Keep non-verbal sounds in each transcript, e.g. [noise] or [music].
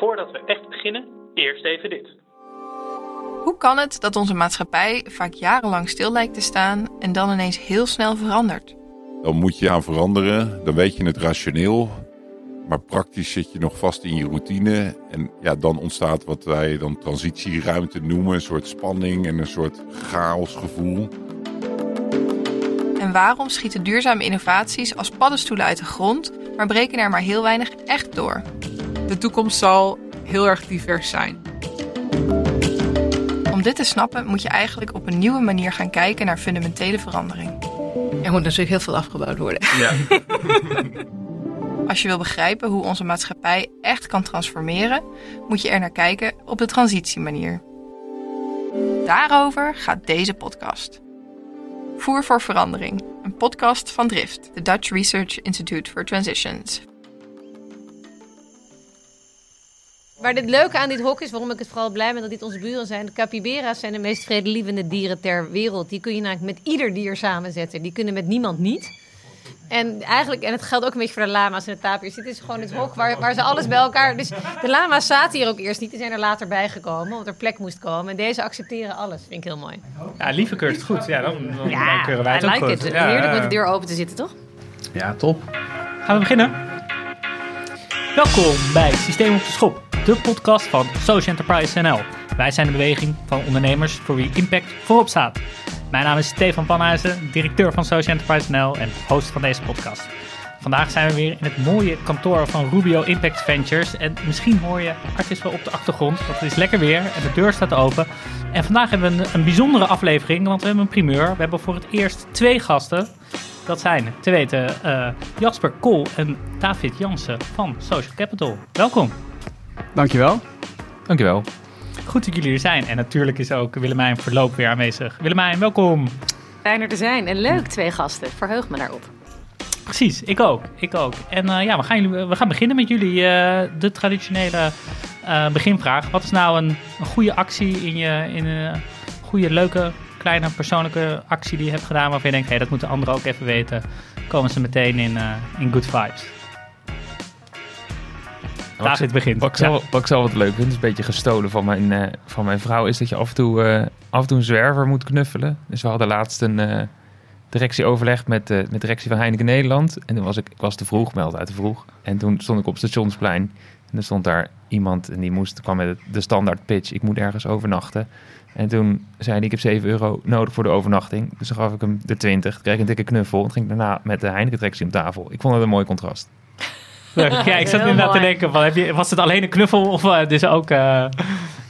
voordat we echt beginnen, eerst even dit. Hoe kan het dat onze maatschappij vaak jarenlang stil lijkt te staan en dan ineens heel snel verandert? Dan moet je aan veranderen, dan weet je het rationeel. Maar praktisch zit je nog vast in je routine. En ja, dan ontstaat wat wij dan transitieruimte noemen. Een soort spanning en een soort chaosgevoel. En waarom schieten duurzame innovaties als paddenstoelen uit de grond, maar breken er maar heel weinig echt door? De toekomst zal heel erg divers zijn. Om dit te snappen moet je eigenlijk op een nieuwe manier gaan kijken naar fundamentele verandering. Er moet natuurlijk heel veel afgebouwd worden. Ja. Als je wil begrijpen hoe onze maatschappij echt kan transformeren, moet je er naar kijken op de transitiemanier. Daarover gaat deze podcast. Voer voor Verandering, een podcast van Drift, de Dutch Research Institute for Transitions. Maar het leuke aan dit hok is, waarom ik het vooral blij ben dat dit onze buren zijn. De capybara's zijn de meest vredelievende dieren ter wereld. Die kun je namelijk met ieder dier samenzetten. Die kunnen met niemand niet. En eigenlijk, en het geldt ook een beetje voor de lama's en de tapirs. Dit is gewoon het hok waar, waar ze alles bij elkaar... Dus de lama's zaten hier ook eerst niet. Die zijn er later bijgekomen, omdat er plek moest komen. En deze accepteren alles. Vind ik heel mooi. Ja, Lieve keurt het goed. Ja, dan, dan, dan Ja, keuren wij I het ook like goed. it. Ja, Heerlijk met de deur open te zitten, toch? Ja, top. Gaan we beginnen? Welkom bij Systeem op de Schop, de podcast van Social Enterprise NL. Wij zijn de beweging van ondernemers voor wie impact voorop staat. Mijn naam is Stefan Panhuizen, directeur van Social Enterprise NL en host van deze podcast. Vandaag zijn we weer in het mooie kantoor van Rubio Impact Ventures. En misschien hoor je artiesten wel op de achtergrond, want het is lekker weer en de deur staat open. En vandaag hebben we een, een bijzondere aflevering, want we hebben een primeur. We hebben voor het eerst twee gasten. Dat zijn, te weten, eh, Jasper Kool en David Jansen van Social Capital. Welkom. Dankjewel. Dankjewel. Goed dat jullie er zijn. En natuurlijk is ook Willemijn Verloop weer aanwezig. Willemijn, welkom. Fijn er te zijn. En leuk, twee gasten. Verheug me daarop. Precies, ik ook. Ik ook. En eh, ja, we gaan, jullie, we gaan beginnen met jullie eh, de traditionele eh, beginvraag. Wat is nou een, een goede actie in je, in een goede, leuke, kleine persoonlijke actie die je hebt gedaan waarvan je denkt, hé, dat moeten anderen ook even weten. Komen ze meteen in, eh, in good vibes. David begint. Wat ik, Ja. zelf, wat ik zelf wat leuk vind, is een beetje gestolen van mijn, eh, van mijn vrouw, is dat je af en, toe, eh, af en toe een zwerver moet knuffelen. Dus we hadden laatst een eh, directieoverleg met, met de directie van Heineken Nederland. En toen was ik, ik was te vroeg, meld uit te vroeg. En toen stond ik op het stationsplein. En er stond daar iemand en die moest, kwam met de standaard pitch. Ik moet ergens overnachten. En toen zei hij, ik heb 7 euro nodig voor de overnachting. Dus dan gaf ik hem de 20. Toen kreeg een dikke knuffel. En ging ik daarna met de Heineken-directie om tafel. Ik vond het een mooi contrast. [laughs] Ja, ik zat inderdaad te denken, van, heb je, was het alleen een knuffel of eh, dus ook, eh,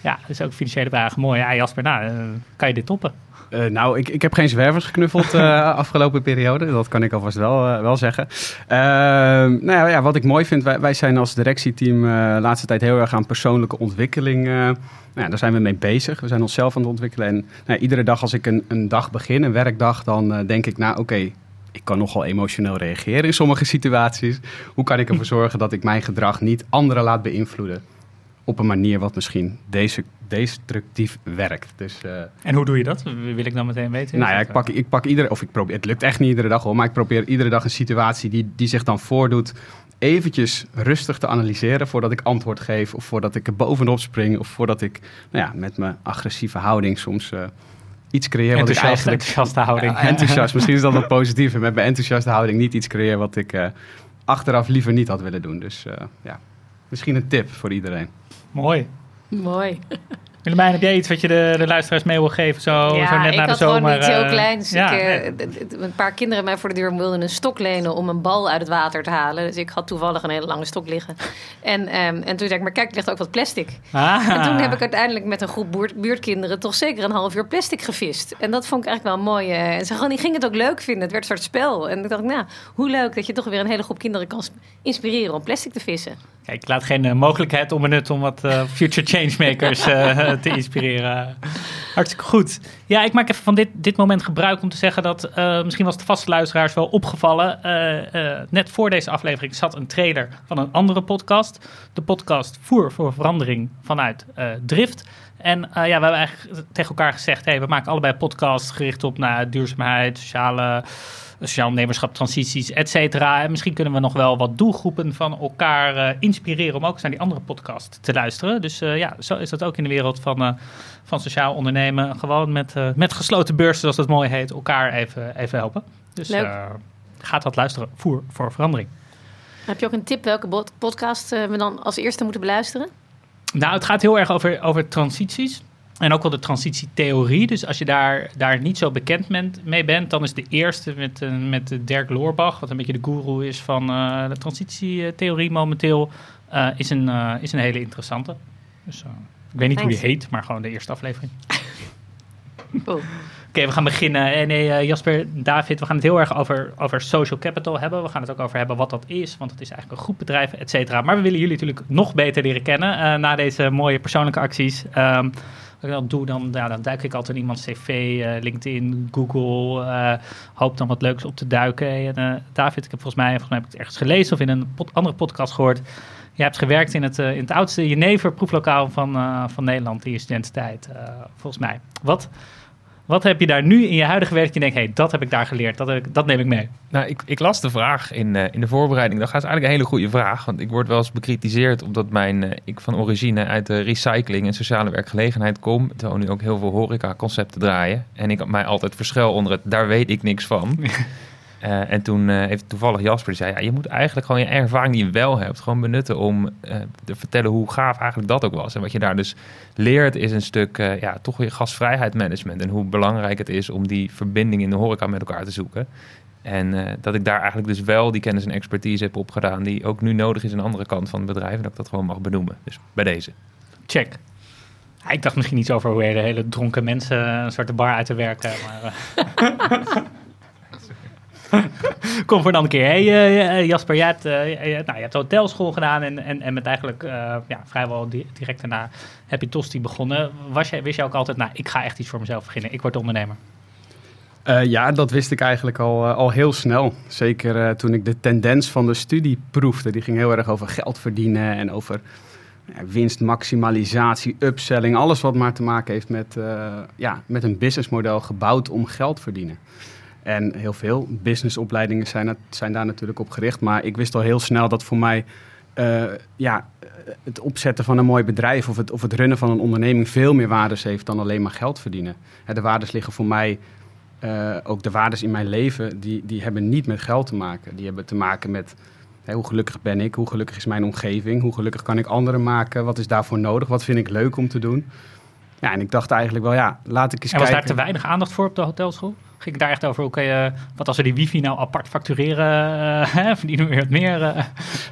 ja, dus ook financiële vragen? Mooi. Ja, Jasper, nou, eh, kan je dit toppen? Eh, nou, ik, ik heb geen zwervers geknuffeld eh [laughs] afgelopen periode. Dat kan ik alvast wel, wel zeggen. Ehm, nou ja, ja, wat ik mooi vind, wij, wij zijn als directieteam eh, de laatste tijd heel erg aan persoonlijke ontwikkeling. eh, nou ja, daar zijn we mee bezig. We zijn onszelf aan het ontwikkelen. En nou, iedere dag als ik een, een dag begin, een werkdag, dan eh, denk ik, nou oké, ik kan nogal emotioneel reageren in sommige situaties. Hoe kan ik ervoor [laughs] zorgen dat ik mijn gedrag niet anderen laat beïnvloeden? Op een manier wat misschien deze, destructief werkt. Dus, eh, En hoe doe je dat? Wil ik dan meteen weten. nou ja, ik pak, ik pak iedere, of ik probeer, het lukt echt niet iedere dag hoor, maar ik probeer iedere dag een situatie die, die zich dan voordoet, eventjes rustig te analyseren voordat ik antwoord geef, of voordat ik er bovenop spring, of voordat ik nou ja, met mijn agressieve houding soms eh, iets creëer wat ik eigenlijk... enthousiaste houding. Ja, enthousiast, misschien is dat wat positief. En met mijn enthousiaste houding niet iets creëer wat ik eh, achteraf liever niet had willen doen. Dus eh, ja, misschien een tip voor iedereen. Mooi. Mooi. Willemijn, heb jij iets wat je de, de luisteraars mee wil geven? Zo, zo net ik na de had zomer. gewoon iets heel eh, kleins. ja, ik, nee. eh, een paar kinderen mij voor de deur wilden een stok lenen om een bal uit het water te halen. Dus ik had toevallig een hele lange stok liggen. En, ehm, en toen zei ik, maar kijk, er ligt ook wat plastic. Ah. En toen heb ik uiteindelijk met een groep buurt, buurtkinderen toch zeker een half uur plastic gevist. En dat vond ik eigenlijk wel mooi. eh, en ze gewoon, die gingen het ook leuk vinden. Het werd een soort spel. En ik dacht, nou, hoe leuk dat je toch weer een hele groep kinderen kan sp- inspireren om plastic te vissen. Kijk, ik laat geen eh, mogelijkheid onbenut om wat future changemakers eh, te inspireren. Hartstikke goed. Ja, ik maak even van dit, dit moment gebruik om te zeggen dat eh, misschien was de vaste luisteraars wel opgevallen. Eh, eh, net voor deze aflevering zat een trailer van een andere podcast. De podcast Voer voor Verandering vanuit Drift. En ja, we hebben eigenlijk tegen elkaar gezegd: hey, we maken allebei podcasts gericht op nou, duurzaamheid, sociale, sociaal ondernemerschap, transities, et cetera. En misschien kunnen we nog wel wat doelgroepen van elkaar inspireren om ook eens naar die andere podcast te luisteren. Dus ja, zo is dat ook in de wereld van, van sociaal ondernemen. Gewoon met, met gesloten beurzen, zoals dat mooi heet, elkaar even, even helpen. Dus eh, gaat dat luisteren. Voer voor verandering. Heb je ook een tip welke podcast eh, we dan als eerste moeten beluisteren? Nou, het gaat heel erg over, over transities. En ook wel de transitietheorie. Dus als je daar, daar niet zo bekend bent, mee bent, dan is de eerste met, eh, met Dirk Loorbach, wat een beetje de guru is van eh, de transitietheorie momenteel, eh, is, een, eh, is een hele interessante. Dus, eh, ik weet niet hoe die heet, maar gewoon de eerste aflevering. [laughs] Oh. Oké, we gaan beginnen. En nee, eh, Jasper, David, we gaan het heel erg over, over social capital hebben. We gaan het ook over hebben wat dat is, want het is eigenlijk een groep bedrijven, et cetera. Maar we willen jullie natuurlijk nog beter leren kennen eh, na deze mooie persoonlijke acties. Ehm, wat ik dan doe, dan, ja, dan duik ik altijd in iemands cv, eh, LinkedIn, Google, eh, hoop dan wat leuks op te duiken. En, eh, David, ik heb volgens mij, volgens mij heb ik het ergens gelezen of in een andere podcast gehoord. Je hebt gewerkt in het, eh, in het oudste Jenever proeflokaal van, eh, van Nederland in je studententijd, eh, volgens mij. Wat, wat heb je daar nu in je huidige werk? Je denkt, hé, hey, dat heb ik daar geleerd, dat, ik, dat neem ik mee. Nou, ik, ik las de vraag in, eh, in de voorbereiding. Dat is eigenlijk een hele goede vraag. Want ik word wel eens bekritiseerd omdat mijn, eh, ik van origine uit de recycling en sociale werkgelegenheid kom. Terwijl nu ook heel veel horeca-concepten draaien. En ik mij altijd verschuil onder het, daar weet ik niks van. [laughs] Eh, en toen eh, heeft toevallig Jasper die zei, ja, je moet eigenlijk gewoon je ervaring die je wel hebt, gewoon benutten om eh, te vertellen hoe gaaf eigenlijk dat ook was. En wat je daar dus leert is een stuk, eh, ja, toch weer gastvrijheid management. En hoe belangrijk het is om die verbinding in de horeca met elkaar te zoeken. En eh, dat ik daar eigenlijk dus wel die kennis en expertise heb opgedaan die ook nu nodig is aan de andere kant van het bedrijf. En dat ik dat gewoon mag benoemen. Dus bij deze. Check. Ik dacht misschien iets over hoe je de hele dronken mensen een soort de bar uit te werken. Maar, eh. [laughs] [laughs] Kom voor een keer. Hey, eh, eh, Jasper, jij eh, nou, je hebt hotelschool gedaan en, en, en met eigenlijk eh, ja, vrijwel di- direct daarna heb je Tosti begonnen. Was jij, wist je ook altijd, nou, ik ga echt iets voor mezelf beginnen. Ik word ondernemer. Eh, ja, dat wist ik eigenlijk al, eh, al heel snel. Zeker eh, toen ik de tendens van de studie proefde. Die ging heel erg over geld verdienen en over winstmaximalisatie, upselling. Alles wat maar te maken heeft met, eh, ja, met een businessmodel gebouwd om geld verdienen. En heel veel businessopleidingen zijn, het- zijn daar natuurlijk op gericht. Maar ik wist al heel snel dat voor mij eh, ja, het opzetten van een mooi bedrijf of het, of het runnen van een onderneming veel meer waardes heeft dan alleen maar geld verdienen. Hè, de waardes liggen voor mij eh, ook de waardes in mijn leven, die, die hebben niet met geld te maken. Die hebben te maken met hè, hoe gelukkig ben ik, hoe gelukkig is mijn omgeving, hoe gelukkig kan ik anderen maken, wat is daarvoor nodig, wat vind ik leuk om te doen. Ja, en ik dacht eigenlijk wel, ja, laat ik eens En was daar kijken. te weinig aandacht voor op de hotelschool? Ging daar echt over, kan je, wat als we die wifi nou apart factureren, eh, [laughs] hè, verdienen we weer wat meer? eh?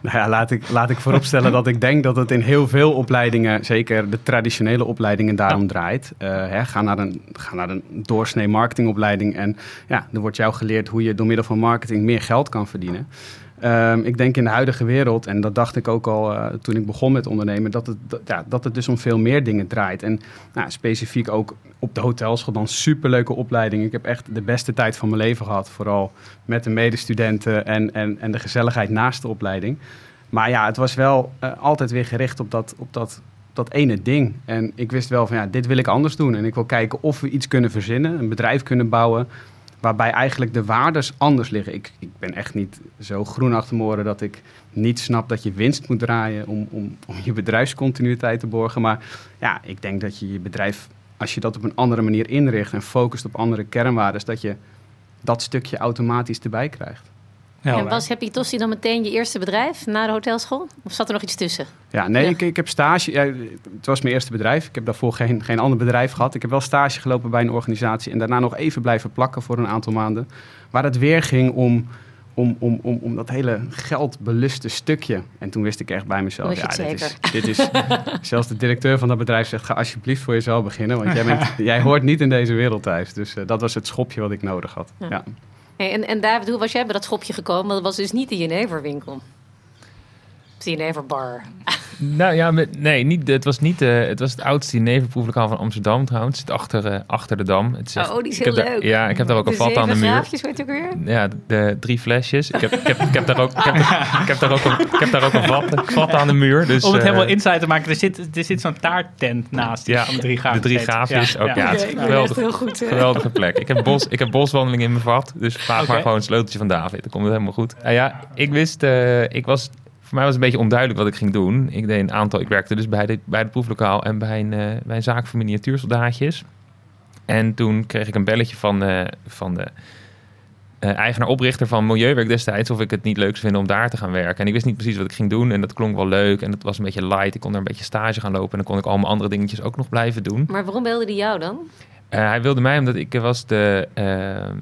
Nou ja, laat ik, laat ik vooropstellen dat ik denk dat het in heel veel opleidingen, zeker de traditionele opleidingen, daarom draait. Eh, hè, ga, naar een, ga naar een doorsnee marketingopleiding en ja, er wordt jou geleerd hoe je door middel van marketing meer geld kan verdienen. Ehm, ik denk in de huidige wereld, en dat dacht ik ook al eh, toen ik begon met ondernemen, dat het, ja, dat het dus om veel meer dingen draait. En nou, specifiek ook op de hotelschool dan superleuke opleiding. Ik heb echt de beste tijd van mijn leven gehad, vooral met de medestudenten en, en, en de gezelligheid naast de opleiding. Maar ja, het was wel eh, altijd weer gericht op dat, op dat, dat ene ding. En ik wist wel van ja, dit wil ik anders doen. En ik wil kijken of we iets kunnen verzinnen, een bedrijf kunnen bouwen. Waarbij eigenlijk de waardes anders liggen. Ik, ik ben echt niet zo groen achter mijn oren dat ik niet snap dat je winst moet draaien om, om, om je bedrijfscontinuïteit te borgen. Maar ja, ik denk dat je je bedrijf, als je dat op een andere manier inricht en focust op andere kernwaarden, dat je dat stukje automatisch erbij krijgt. Ja, en was Happy dan meteen je eerste bedrijf na de hotelschool? Of zat er nog iets tussen? Ja, nee, Ja. Ik, ik heb stage. Ja, het was mijn eerste bedrijf. Ik heb daarvoor geen, geen ander bedrijf gehad. Ik heb wel stage gelopen bij een organisatie en daarna nog even blijven plakken voor een aantal maanden. Waar het weer ging om, om, om, om, om dat hele geldbeluste stukje. En toen wist ik echt bij mezelf: ja, dit is, dit is. [laughs] Zelfs de directeur van dat bedrijf zegt: ga alsjeblieft voor jezelf beginnen. Want jij, [laughs] bent, jij hoort niet in deze wereld thuis. Dus eh, dat was het schopje wat ik nodig had. Ja. Ja. En, en David, hoe was jij bij dat schopje gekomen? Dat was dus niet de Jeneverwinkel. De Jeneverbar. Nou ja, nee, niet, het was niet eh, het was het oudste nevenproeflokaal van Amsterdam trouwens. Het zit achter, eh, achter de Dam. Het Oh, die is heel daar- leuk. ja, ik heb daar ook een vat aan de muur. weet je ook weer? Ja, de drie flesjes. Ik heb, ik heb, ik heb daar ook, ik heb, ik heb daar ook een, ik heb daar ook een vat, vat aan de muur. Dus, Om het eh, helemaal inside te maken, er zit, er zit zo'n taarttent naast. die Ja, van de drie gaafjes. de drie gaafjes ook, ja, geweldig. echt heel goed. eh. Geweldige plek. Ik heb, bos, ik heb boswandeling in mijn vat. Dus vraag maar gewoon een sleuteltje van David. Dan komt het helemaal goed. Nou ja, ik wist... eh, ik was, voor mij was het een beetje onduidelijk wat ik ging doen. Ik deed een aantal... Ik werkte dus bij, de, bij het proeflokaal en bij een, eh, bij een zaak voor miniatuursoldaatjes. En toen kreeg ik een belletje van, eh, van de eh, eigenaar-oprichter van Milieuwerk destijds... of ik het niet leuk zou vinden om daar te gaan werken. En ik wist niet precies wat ik ging doen. En dat klonk wel leuk. En dat was een beetje light. Ik kon er een beetje stage gaan lopen. En dan kon ik al mijn andere dingetjes ook nog blijven doen. Maar waarom belde die jou dan? Eh, hij wilde mij omdat ik was de, eh,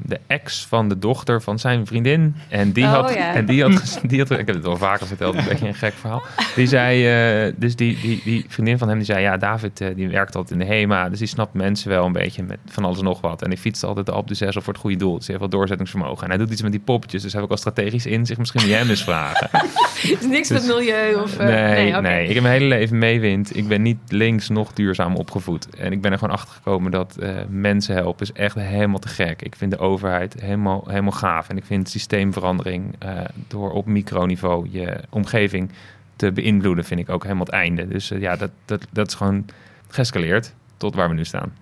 de ex van de dochter van zijn vriendin. En die Oh, had, ja. en die had, die had, ik heb het wel vaker verteld, een beetje een gek verhaal. Die zei, eh, dus die, die, die vriendin van hem, die zei, ja, David, eh, die werkt altijd in de HEMA, dus die snapt mensen wel een beetje met van alles en nog wat. En die fietst altijd op de zes voor het goede doel. Dus hij heeft wel doorzettingsvermogen. En hij doet iets met die poppetjes, dus hij heeft ook al strategisch in zich misschien die hem eens vragen. Het [laughs] is niks met milieu of... Nee, nee, oké. ik heb mijn hele leven meewind. Ik ben niet links nog duurzaam opgevoed. En ik ben er gewoon achter gekomen dat mensen helpen is echt helemaal te gek. Ik vind de overheid helemaal, helemaal gaaf. En ik vind systeemverandering eh, door op microniveau je omgeving te beïnvloeden, vind ik ook helemaal het einde. Dus eh, ja, dat, dat, dat is gewoon geëscaleerd tot waar we nu staan.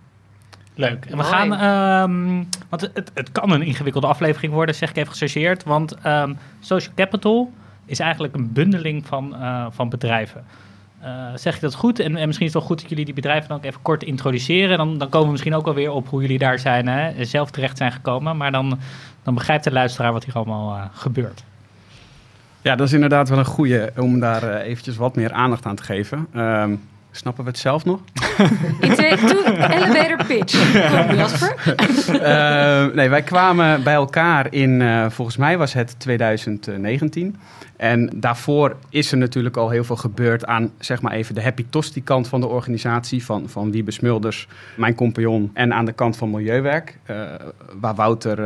Leuk. En we gaan, ehm, want het, het kan een ingewikkelde aflevering worden, zeg ik even gechargeerd. Want ehm, social capital is eigenlijk een bundeling van, eh, van bedrijven. Eh, zeg ik dat goed? En, en misschien is het wel goed dat jullie die bedrijven dan ook even kort introduceren. Dan, dan komen we misschien ook wel weer op hoe jullie daar zijn, hè, zelf terecht zijn gekomen. Maar dan, dan begrijpt de luisteraar wat hier allemaal eh, gebeurt. Ja, dat is inderdaad wel een goede om daar eh, eventjes wat meer aandacht aan te geven. Ehm, snappen we het zelf nog? [laughs] Elevator pitch. Jasper. [laughs] Eh, nee, wij kwamen bij elkaar in, eh, volgens mij was het 2019. En daarvoor is er natuurlijk al heel veel gebeurd aan, zeg maar even, de Happy Tosti kant van de organisatie. Van, van Wiebe Smulders, mijn compagnon. En aan de kant van Milieuwerk, eh, waar Wouter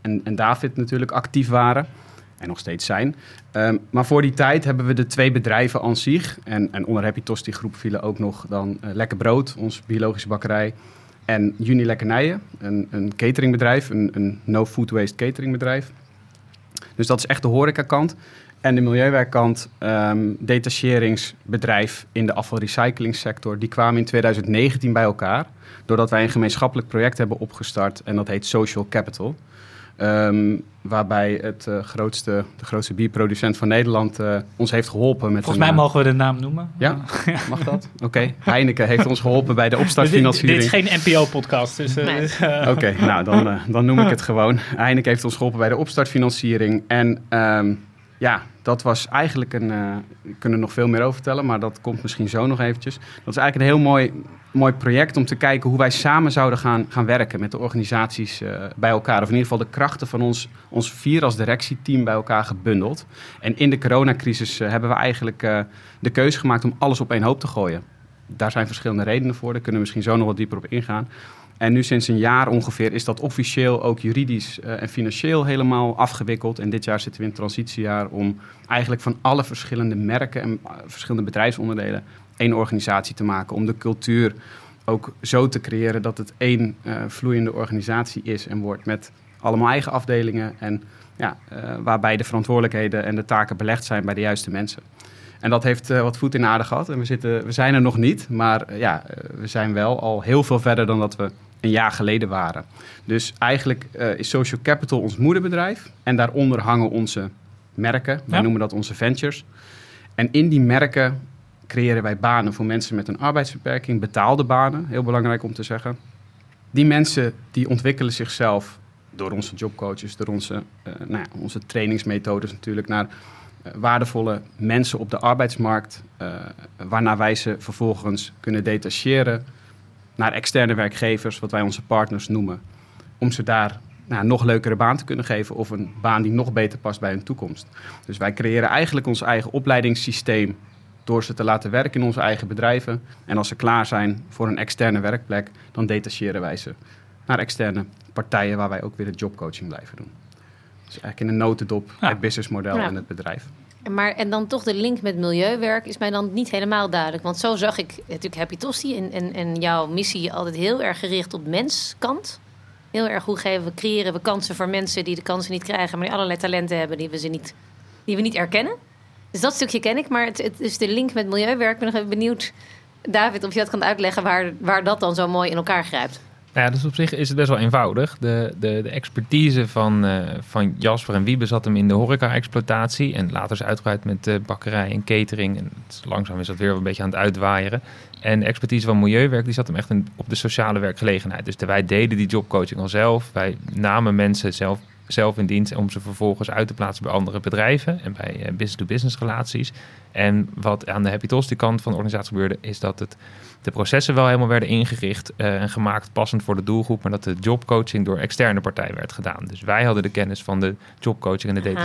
en, en David natuurlijk actief waren. En nog steeds zijn. Ehm, maar voor die tijd hebben we de twee bedrijven aan zich. En, en onder Happy Tosti groep vielen ook nog dan eh, Lekker Brood, onze biologische bakkerij. En Juni Lekkernijen, een, een cateringbedrijf, een, een no-food waste cateringbedrijf. Dus dat is echt de horecakant. En de milieuwerkkant, ehm detacheringsbedrijf in de afvalrecyclingssector, die kwamen in 2019 bij elkaar. Doordat wij een gemeenschappelijk project hebben opgestart en dat heet Social Capital. Ehm, waarbij het eh, grootste, de grootste bierproducent van Nederland eh, ons heeft geholpen met Volgens een, mij eh, mogen we de naam noemen. Ja, [laughs] mag dat? Oké. Heineken heeft ons geholpen bij de dit, opstartfinanciering. dit is geen NPO-podcast. Dus, Nee. dus, eh, Oké, nou dan, dan noem ik het gewoon. Heineken heeft ons geholpen bij de opstartfinanciering. En ehm, ja, dat was eigenlijk een... eh we kunnen er nog veel meer over vertellen, maar dat komt misschien zo nog eventjes. Dat is eigenlijk een heel mooi, mooi project om te kijken hoe wij samen zouden gaan, gaan werken met de organisaties eh, bij elkaar. Of in ieder geval de krachten van ons, ons vier als directieteam bij elkaar gebundeld. En in de coronacrisis eh, hebben we eigenlijk eh, de keuze gemaakt om alles op één hoop te gooien. Daar zijn verschillende redenen voor, daar kunnen we misschien zo nog wat dieper op ingaan. En nu sinds een jaar ongeveer is dat officieel ook juridisch eh, en financieel helemaal afgewikkeld. En dit jaar zitten we in het transitiejaar om eigenlijk van alle verschillende merken en eh, verschillende bedrijfsonderdelen één organisatie te maken. Om de cultuur ook zo te creëren dat het één eh, vloeiende organisatie is en wordt met allemaal eigen afdelingen. En ja, waarbij de verantwoordelijkheden en de taken belegd zijn bij de juiste mensen. En dat heeft eh, wat voet in de aarde gehad. En we, zitten, we zijn er nog niet, maar eh, ja, eh, we zijn wel al heel veel verder dan dat we een jaar geleden waren. Dus eigenlijk is Social Capital ons moederbedrijf. En daaronder hangen onze merken. Wij Ja. noemen dat onze ventures. En in die merken creëren wij banen voor mensen met een arbeidsbeperking. Betaalde banen, heel belangrijk om te zeggen. Die mensen die ontwikkelen zichzelf door onze jobcoaches, door onze, nou ja, onze trainingsmethodes natuurlijk, naar waardevolle mensen op de arbeidsmarkt, eh, waarna wij ze vervolgens kunnen detacheren naar externe werkgevers, wat wij onze partners noemen, om ze daar nou, een nog leukere baan te kunnen geven of een baan die nog beter past bij hun toekomst. Dus wij creëren eigenlijk ons eigen opleidingssysteem door ze te laten werken in onze eigen bedrijven. En als ze klaar zijn voor een externe werkplek, dan detacheren wij ze naar externe partijen waar wij ook weer de jobcoaching blijven doen. Dus eigenlijk in een notendop Ja. het businessmodel Ja. en het bedrijf. Maar en dan toch de link met milieuwerk is mij dan niet helemaal duidelijk. Want zo zag ik natuurlijk Happy Tosti en, en, en jouw missie altijd heel erg gericht op menskant. Heel erg hoe geven we, creëren we kansen voor mensen die de kansen niet krijgen, maar die allerlei talenten hebben die we, ze niet, die we niet erkennen. Dus dat stukje ken ik, maar het, het is de link met milieuwerk. Ik ben nog even benieuwd, David, of je dat kan uitleggen waar, waar dat dan zo mooi in elkaar grijpt. Ja, dus op zich is het best wel eenvoudig. De, de, de expertise van, eh, van Jasper en Wiebe zat hem in de horeca-exploitatie. En later is uitgebreid met uh, bakkerij en catering. En het langzaam is dat weer een beetje aan het uitwaaieren. En de expertise van milieuwerk die zat hem echt in, op de sociale werkgelegenheid. Dus wij deden die jobcoaching al zelf. Wij namen mensen zelf, zelf in dienst om ze vervolgens uit te plaatsen bij andere bedrijven. En bij eh, business-to-business relaties. En wat aan de Happy Tosti kant van de organisatie gebeurde, is dat het de processen wel helemaal werden ingericht eh, en gemaakt passend voor de doelgroep, maar dat de jobcoaching door externe partijen werd gedaan. Dus wij hadden de kennis van de jobcoaching en de Aha.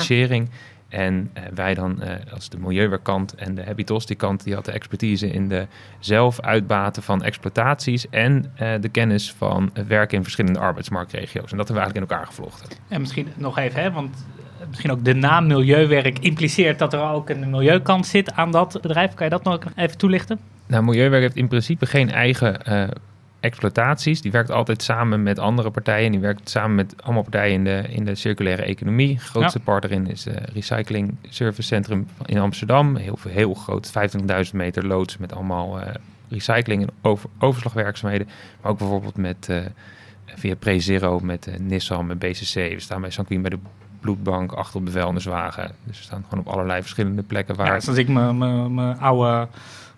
En eh, wij dan eh, als de milieuwerkkant en de Happy Tosti kant, die had de expertise in de zelf uitbaten van exploitaties en eh, de kennis van werken in verschillende arbeidsmarktregio's. En dat hebben we eigenlijk in elkaar gevlochten. En misschien nog even, hè, want misschien ook de naam Milieuwerk impliceert dat er ook een milieukant zit aan dat bedrijf. Kan je dat nog even toelichten? Nou, Milieuwerk heeft in principe geen eigen exploitaties. Die werkt altijd samen met andere partijen. Die werkt samen met allemaal partijen in de, in de circulaire economie. Grootste partner in is eh Recycling Service Centrum in Amsterdam. Heel, veel- heel groot, 25.000 meter loods met allemaal eh, recycling en over, overslagwerkzaamheden. Maar ook bijvoorbeeld met eh, via PreZero met Nissan, met BCC. We staan bij Sanquin bij de bloedbank, achter op de vuilniswagen. Dus we staan gewoon op allerlei verschillende plekken waar... Ja, als ik mijn oude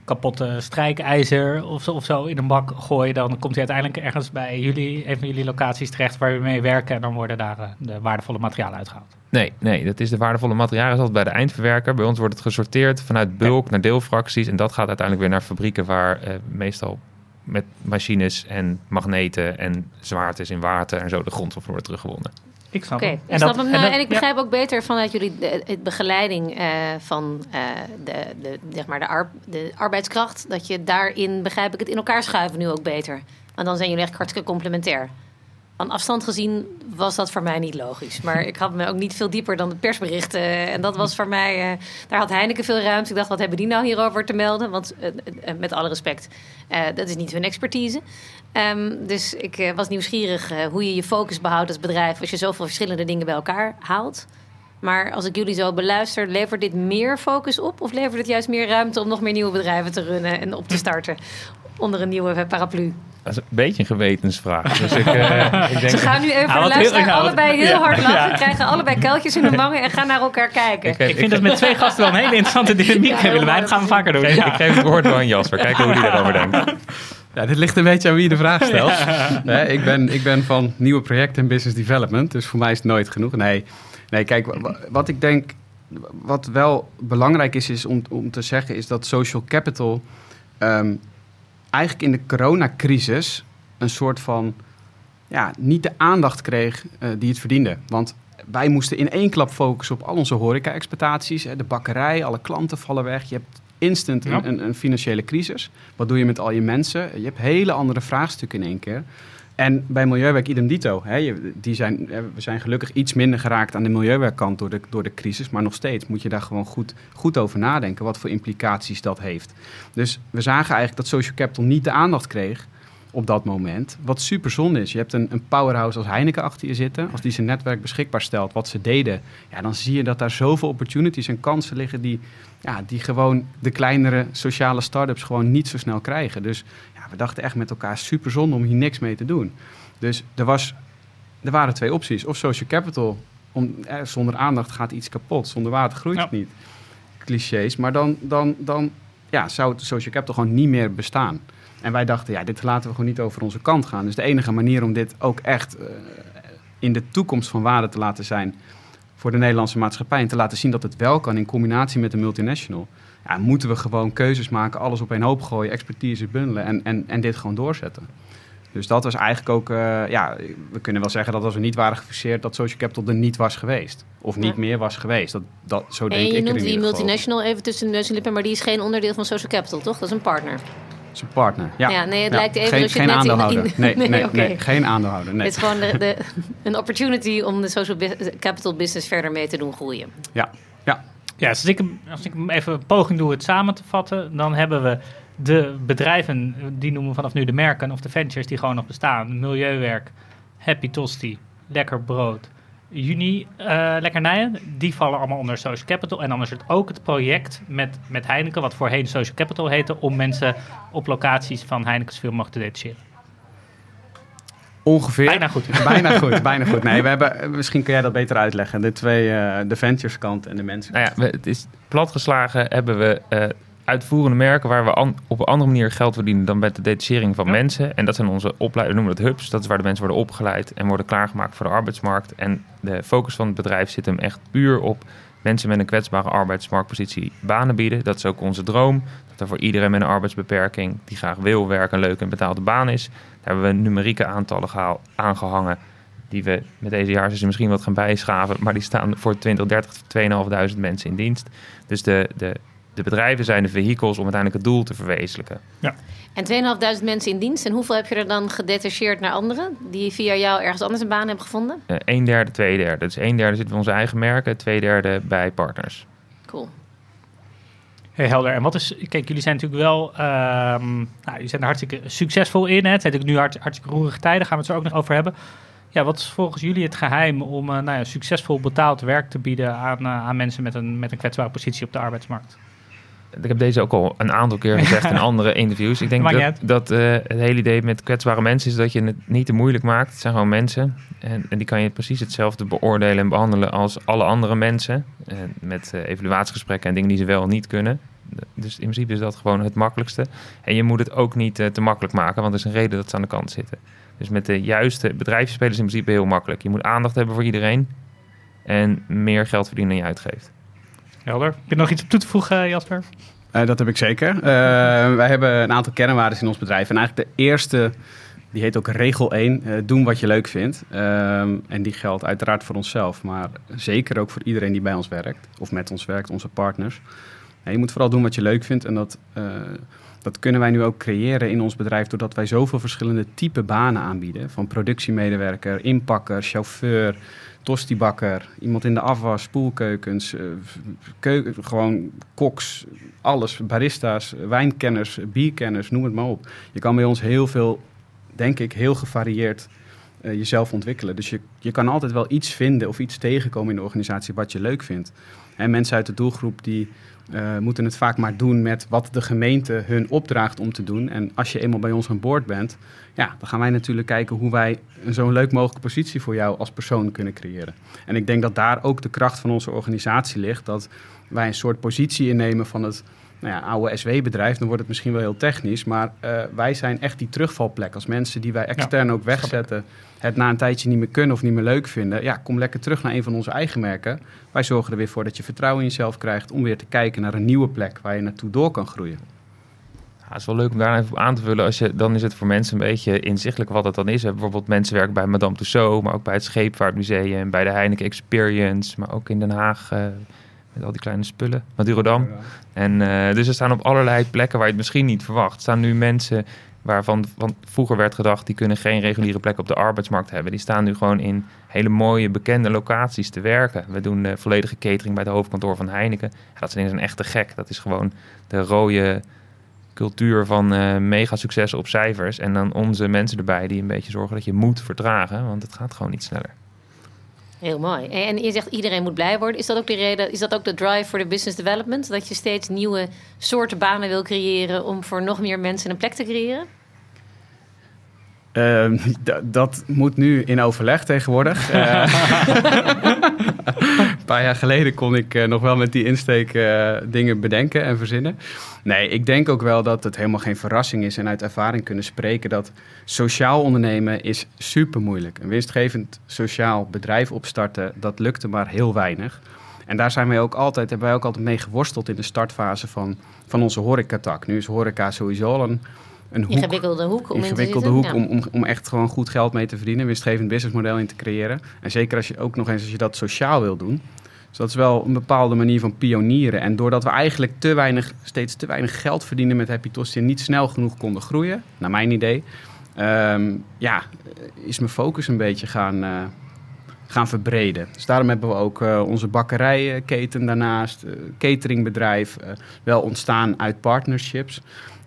kapotte strijkijzer of zo, of zo in een bak gooi, dan komt hij uiteindelijk ergens bij jullie, een van jullie locaties terecht waar we mee werken en dan worden daar eh, de waardevolle materialen uitgehaald. Nee, nee, dat is de waardevolle materialen is altijd bij de eindverwerker. Bij ons wordt het gesorteerd vanuit bulk naar deelfracties. En dat gaat uiteindelijk weer naar fabrieken waar eh, meestal met machines en magneten en zwaartes in water en zo de grondstof wordt teruggewonnen. Ik snap ik snap hem. en nou, dat- en ik ja. begrijp ook beter vanuit jullie de, de begeleiding eh, van eh, de, de, zeg maar de, ar- de arbeidskracht. Dat je daarin, begrijp ik het, in elkaar schuiven nu ook beter. Want dan zijn jullie echt hartstikke complementair. Van afstand gezien was dat voor mij niet logisch. Maar ik had me ook niet veel dieper dan de persberichten. En dat was voor mij... eh, daar had Heineken veel ruimte. Ik dacht, wat hebben die nou hierover te melden? Want met alle respect, dat is niet hun expertise. Ehm, dus ik eh, was nieuwsgierig eh, hoe je je focus behoudt als bedrijf... als je zoveel verschillende dingen bij elkaar haalt. Maar als ik jullie zo beluister, levert dit meer focus op? Of levert het juist meer ruimte om nog meer nieuwe bedrijven te runnen... en op te [laughs] starten onder een nieuwe paraplu? Dat is een beetje een gewetensvraag. Dus ik, eh, [laughs] ik denk, Ze gaan nu even heel- wat- allebei heel ja, hard lachen... ja. krijgen allebei kuiltjes in de [laughs] wangen en gaan naar elkaar kijken. ik, Ik vind dat met twee gasten wel een hele interessante dynamiek Ja, hebben. Willemijn. Dat gaan we vaker doen. ik, Ja. ik geef het woord aan Jasper. Kijken hoe hij daarover denkt. Ja, dit ligt een beetje aan wie je de vraag stelt. [laughs] Ik, ben, ik ben van nieuwe projecten en business development, dus voor mij is het nooit genoeg. Nee, nee kijk, wa- wa- wat ik denk, wat wel belangrijk is, is om, om te zeggen, is dat social capital ehm, eigenlijk in de coronacrisis een soort van, ja, niet de aandacht kreeg eh, die het verdiende. Want wij moesten in één klap focussen op al onze horeca-exploitaties. De bakkerij, alle klanten vallen weg. Je hebt instant Ja. een, een, financiële crisis. Wat doe je met al je mensen? Je hebt hele andere vraagstukken in één keer. En bij Milieuwerk idem dito. Hè, die zijn, we zijn gelukkig iets minder geraakt aan de milieuwerkkant door de, door de crisis. Maar nog steeds moet je daar gewoon goed, goed over nadenken. Wat voor implicaties dat heeft. Dus we zagen eigenlijk dat social capital niet de aandacht kreeg op dat moment. Wat super zonde is. Je hebt een, een powerhouse als Heineken achter je zitten. Als die zijn netwerk beschikbaar stelt, wat ze deden. Ja, dan zie je dat daar zoveel opportunities en kansen liggen die, ja, die gewoon de kleinere sociale start-ups gewoon niet zo snel krijgen. Dus ja, we dachten echt met elkaar super zonde om hier niks mee te doen. Dus er, was, er waren twee opties. Of social capital. Om, eh, zonder aandacht gaat iets kapot. Zonder water groeit Ja. het niet. Clichés. Maar dan, dan, dan ja, zou het social capital gewoon niet meer bestaan. En wij dachten, ja, dit laten we gewoon niet over onze kant gaan. Dus de enige manier om dit ook echt eh, in de toekomst van waarde te laten zijn voor de Nederlandse maatschappij en te laten zien dat het wel kan in combinatie met een multinational, ja, moeten we gewoon keuzes maken, alles op één hoop gooien, expertise bundelen en, en, en dit gewoon doorzetten. Dus dat was eigenlijk ook, eh, ja, we kunnen wel zeggen dat als we niet waren gefuseerd, dat social capital er niet was geweest. Of niet Ja. meer was geweest. Dat, dat, zo denk En ik je er noemt die multinational even tussen de neus en lippen, maar die is geen onderdeel van Social Capital, toch? Dat is een partner. Een partner. Ja, Ja, nee, het Ja. lijkt even geen, als je geen het net in- aandeelhouder. in- [laughs] nee, Nee, nee, geen aandeelhouder. Nee. Het is gewoon de, de, [laughs] een opportunity om de social capital business verder mee te doen groeien. Ja, ja. Ja, dus als ik, hem- als ik hem even een poging doe het samen te vatten, dan hebben we de bedrijven, die noemen we vanaf nu de merken of de ventures die gewoon nog bestaan. Milieuwerk, Happy Tosti, Lekker Brood, Juni eh Lekkernijen, die vallen allemaal onder Social Capital. En dan is het ook het project met, met Heineken, wat voorheen Social Capital heette, om mensen op locaties van Heineken zoveel mogelijk te detacheren. Ongeveer. Bijna goed. [laughs] Bijna goed, bijna goed. Nee, we hebben, misschien kun jij dat beter uitleggen. De twee, eh, de ventures kant en de mensen. Nou ja, we- het is platgeslagen hebben we eh, uitvoerende merken waar we op een andere manier geld verdienen dan met de detachering van Ja. mensen. En dat zijn onze opleidingen, we noemen dat hubs. Dat is waar de mensen worden opgeleid en worden klaargemaakt voor de arbeidsmarkt. En de focus van het bedrijf zit hem echt puur op mensen met een kwetsbare arbeidsmarktpositie banen bieden. Dat is ook onze droom. Dat er voor iedereen met een arbeidsbeperking die graag wil werken een leuke en betaalde baan is. Daar hebben we numerieke aantallen gehaal- aangehangen. Die we met deze jaarsessie misschien wat gaan bijschaven. Maar die staan voor 2030 2.500 mensen in dienst. Dus de, de, de bedrijven zijn de vehikels om uiteindelijk het doel te verwezenlijken. En 2.500 mensen in dienst. En hoeveel heb je er dan gedetacheerd naar anderen? Die via jou ergens anders een baan hebben gevonden? Eh een derde, twee derde. Dus een derde zit bij onze eigen merken, twee derde bij partners. Cool. Hey, helder. En wat is, kijk, jullie zijn natuurlijk wel, ehm, nou, jullie zijn er hartstikke succesvol in. Hè? Het zijn natuurlijk nu hart, hartstikke roerige tijden, gaan we het zo ook nog over hebben. Ja, wat is volgens jullie het geheim om eh, nou ja, succesvol betaald werk te bieden aan, eh, aan mensen met een, met een kwetsbare positie op de arbeidsmarkt? Ik heb deze ook al een aantal keer gezegd in [laughs] andere interviews. Ik denk dat, dat eh, het hele idee met kwetsbare mensen is dat je het niet te moeilijk maakt. Het zijn gewoon mensen. En, en die kan je precies hetzelfde beoordelen en behandelen als alle andere mensen. En met eh, evaluatiegesprekken en dingen die ze wel niet kunnen. Dus in principe is dat gewoon het makkelijkste. En je moet het ook niet eh, te makkelijk maken, want er is een reden dat ze aan de kant zitten. Dus met de juiste bedrijfsspelers in principe heel makkelijk. Je moet aandacht hebben voor iedereen en meer geld verdienen dan je uitgeeft. Helder. Heb je nog iets op toe te voegen, eh, Jasper? Eh, dat heb ik zeker. Eh, [laughs] wij hebben een aantal kernwaarden in ons bedrijf. En eigenlijk de eerste, die heet ook regel 1, eh, doen wat je leuk vindt. Ehm, en die geldt uiteraard voor onszelf, maar zeker ook voor iedereen die bij ons werkt. Of met ons werkt, onze partners. Je moet vooral doen wat je leuk vindt. En dat, dat kunnen wij nu ook creëren in ons bedrijf... doordat wij zoveel verschillende type banen aanbieden. Van productiemedewerker, inpakker, chauffeur, tostibakker... iemand in de afwas, spoelkeukens, eh, keuken, gewoon koks, alles. Barista's, wijnkenners, bierkenners, noem het maar op. Je kan bij ons heel veel, denk ik, heel gevarieerd eh, jezelf ontwikkelen. Dus je, je kan altijd wel iets vinden of iets tegenkomen in de organisatie wat je leuk vindt. En mensen uit de doelgroep die eh, moeten het vaak maar doen met wat de gemeente hun opdraagt om te doen. En als je eenmaal bij ons aan boord bent, ja, dan gaan wij natuurlijk kijken hoe wij een zo'n leuk mogelijke positie voor jou als persoon kunnen creëren. En ik denk dat daar ook de kracht van onze organisatie ligt. Dat wij een soort positie innemen van het nou ja, oude SW-bedrijf. Dan wordt het misschien wel heel technisch. Maar eh, wij zijn echt die terugvalplek. Als mensen die wij extern ook wegzetten... het na een tijdje niet meer kunnen of niet meer leuk vinden... ja, kom lekker terug naar een van onze eigen merken. Wij zorgen er weer voor dat je vertrouwen in jezelf krijgt... om weer te kijken naar een nieuwe plek waar je naartoe door kan groeien. Ja, het is wel leuk om daar even op aan te vullen. Als je, dan is het voor mensen een beetje inzichtelijk wat het dan is. We hebben bijvoorbeeld mensen werken bij Madame Tussauds, maar ook bij het Scheepvaartmuseum, bij de Heineken Experience, maar ook in Den Haag eh, met al die kleine spullen, Madurodam. En eh, dus er staan op allerlei plekken waar je het misschien niet verwacht. staan nu mensen waarvan van vroeger werd gedacht, die kunnen geen reguliere plek op de arbeidsmarkt hebben. Die staan nu gewoon in hele mooie, bekende locaties te werken. We doen de volledige catering bij het hoofdkantoor van Heineken. Ja, dat is een echte gek. Dat is gewoon de rode cultuur van eh, mega succes op cijfers. En dan onze mensen erbij die een beetje zorgen dat je moet vertragen. Want het gaat gewoon niet sneller. Heel mooi. En je zegt iedereen moet blij worden. Is dat ook de reden? Is dat ook de drive voor de business development? Dat je steeds nieuwe soorten banen wil creëren om voor nog meer mensen een plek te creëren? Ehm, dat moet nu in overleg tegenwoordig. [laughs] Eh, een paar jaar geleden kon ik eh, nog wel met die insteek eh, dingen bedenken en verzinnen. Nee, ik denk ook wel dat het helemaal geen verrassing is en uit ervaring kunnen spreken dat sociaal ondernemen is super moeilijk. Een winstgevend sociaal bedrijf opstarten, dat lukte maar heel weinig. En daar zijn wij ook altijd, hebben wij ook altijd mee geworsteld in de startfase van, van onze horecatak. Nu is horeca sowieso al een, een hoek Ingewikkelde hoek om ingewikkelde hoek Ja. om, om, om echt gewoon goed geld mee te verdienen, een winstgevend businessmodel in te creëren. En zeker als je ook nog eens als je dat sociaal wil doen. Dus dat is wel een bepaalde manier van pionieren. En doordat we eigenlijk te weinig, steeds te weinig geld verdienen met Happy Tosti en niet snel genoeg konden groeien, naar mijn idee, ehm, ja, is mijn focus een beetje gaan, eh, gaan verbreden. Dus daarom hebben we ook uh, onze bakkerijenketen daarnaast, uh, cateringbedrijf, wel ontstaan uit partnerships.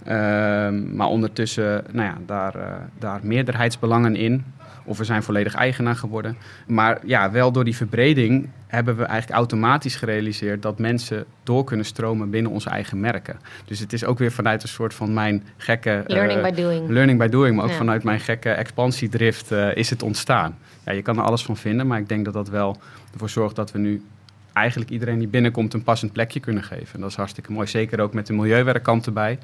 Ehm, maar ondertussen, nou ja, daar, daar meerderheidsbelangen in. Of we zijn volledig eigenaar geworden. Maar ja, wel door die verbreding hebben we eigenlijk automatisch gerealiseerd dat mensen door kunnen stromen binnen onze eigen merken. Dus het is ook weer vanuit een soort van mijn gekke. Learning uh, by doing. Learning by doing, maar ook ja. vanuit mijn gekke expansiedrift uh, is het ontstaan. Ja, je kan er alles van vinden, maar ik denk dat dat wel ervoor zorgt dat we nu eigenlijk iedereen die binnenkomt een passend plekje kunnen geven. En dat is hartstikke mooi. Zeker ook met de milieuwerkkant erbij.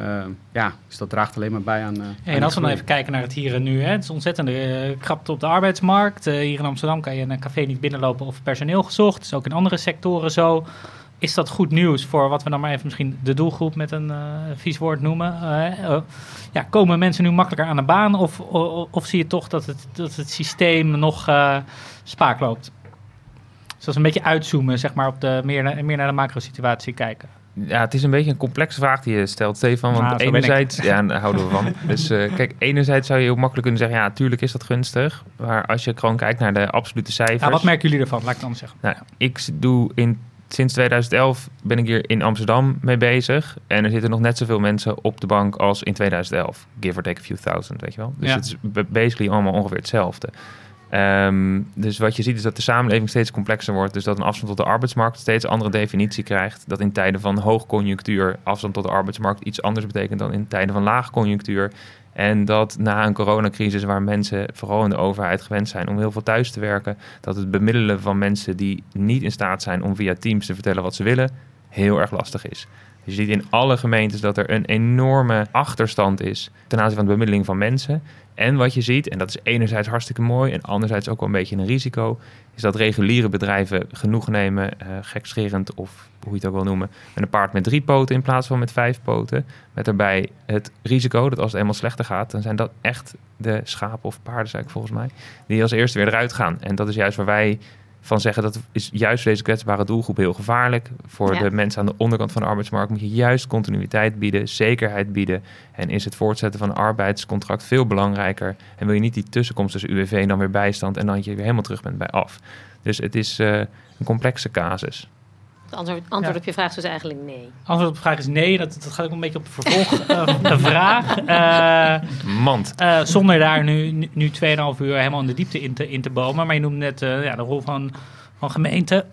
Uh, ja, dus dat draagt alleen maar bij aan. Uh, en als we dan even kijken naar het hier en nu, hè, het is ontzettend uh, krapte op de arbeidsmarkt. hier in Amsterdam kan je in een café niet binnenlopen of personeel gezocht. Dat is ook in andere sectoren zo. Is dat goed nieuws voor wat we dan maar even misschien de doelgroep met een vies woord noemen? ja, komen mensen nu makkelijker aan de baan of, of, of zie je toch dat het, dat het systeem nog spaak loopt? Dus dat is een beetje uitzoomen, zeg maar, op de, meer, meer naar de macro-situatie kijken. Ja, het is een beetje een complexe vraag die je stelt, Stefan. Want nou, enerzijds, ja, daar houden we van. [laughs] dus uh, kijk, enerzijds zou je heel makkelijk kunnen zeggen, ja, natuurlijk is dat gunstig. Maar als je gewoon kijkt naar de absolute cijfers. Ja, wat merken jullie ervan? Laat ik het anders zeggen. Nou, ik doe in, sinds 2011 ben ik hier in Amsterdam mee bezig. En er zitten nog net zoveel mensen op de bank als in 2011. Give or take a few thousand, weet je wel. Dus Ja. het is basically allemaal ongeveer hetzelfde. Ehm, dus wat je ziet is dat de samenleving steeds complexer wordt. Dus dat een afstand tot de arbeidsmarkt steeds andere definitie krijgt. Dat in tijden van hoogconjunctuur afstand tot de arbeidsmarkt iets anders betekent dan in tijden van laagconjunctuur. En dat na een coronacrisis waar mensen, vooral in de overheid, gewend zijn om heel veel thuis te werken, dat het bemiddelen van mensen die niet in staat zijn om via Teams te vertellen wat ze willen, heel erg lastig is. Je ziet in alle gemeentes dat er een enorme achterstand is ten aanzien van de bemiddeling van mensen. En wat je ziet, en dat is enerzijds hartstikke mooi en anderzijds ook wel een beetje een risico, is dat reguliere bedrijven genoeg nemen, uh, gekscherend of hoe je het ook wil noemen, met een paard met drie poten in plaats van met vijf poten. Met daarbij het risico dat als het eenmaal slechter gaat, dan zijn dat echt de schapen of paarden, zei ik volgens mij, die als eerste weer eruit gaan. En dat is juist waar wij van zeggen dat is juist voor deze kwetsbare doelgroep heel gevaarlijk. Voor Ja. de mensen aan de onderkant van de arbeidsmarkt moet je juist continuïteit bieden, zekerheid bieden. En is het voortzetten van een arbeidscontract veel belangrijker. En wil je niet die tussenkomst tussen UWV en dan weer bijstand en dan je weer helemaal terug bent bij af. Dus het is eh, een complexe casus. Het antwoord, antwoord Ja. op je vraag is dus eigenlijk nee. Antwoord op de vraag is nee. Dat, dat gaat ook een beetje op de vervolgvraag. Eh Mand. eh, zonder daar nu, nu, nu 2,5 uur helemaal in de diepte in te, in te bomen. Maar je noemt net eh, ja, de rol van, van gemeenten.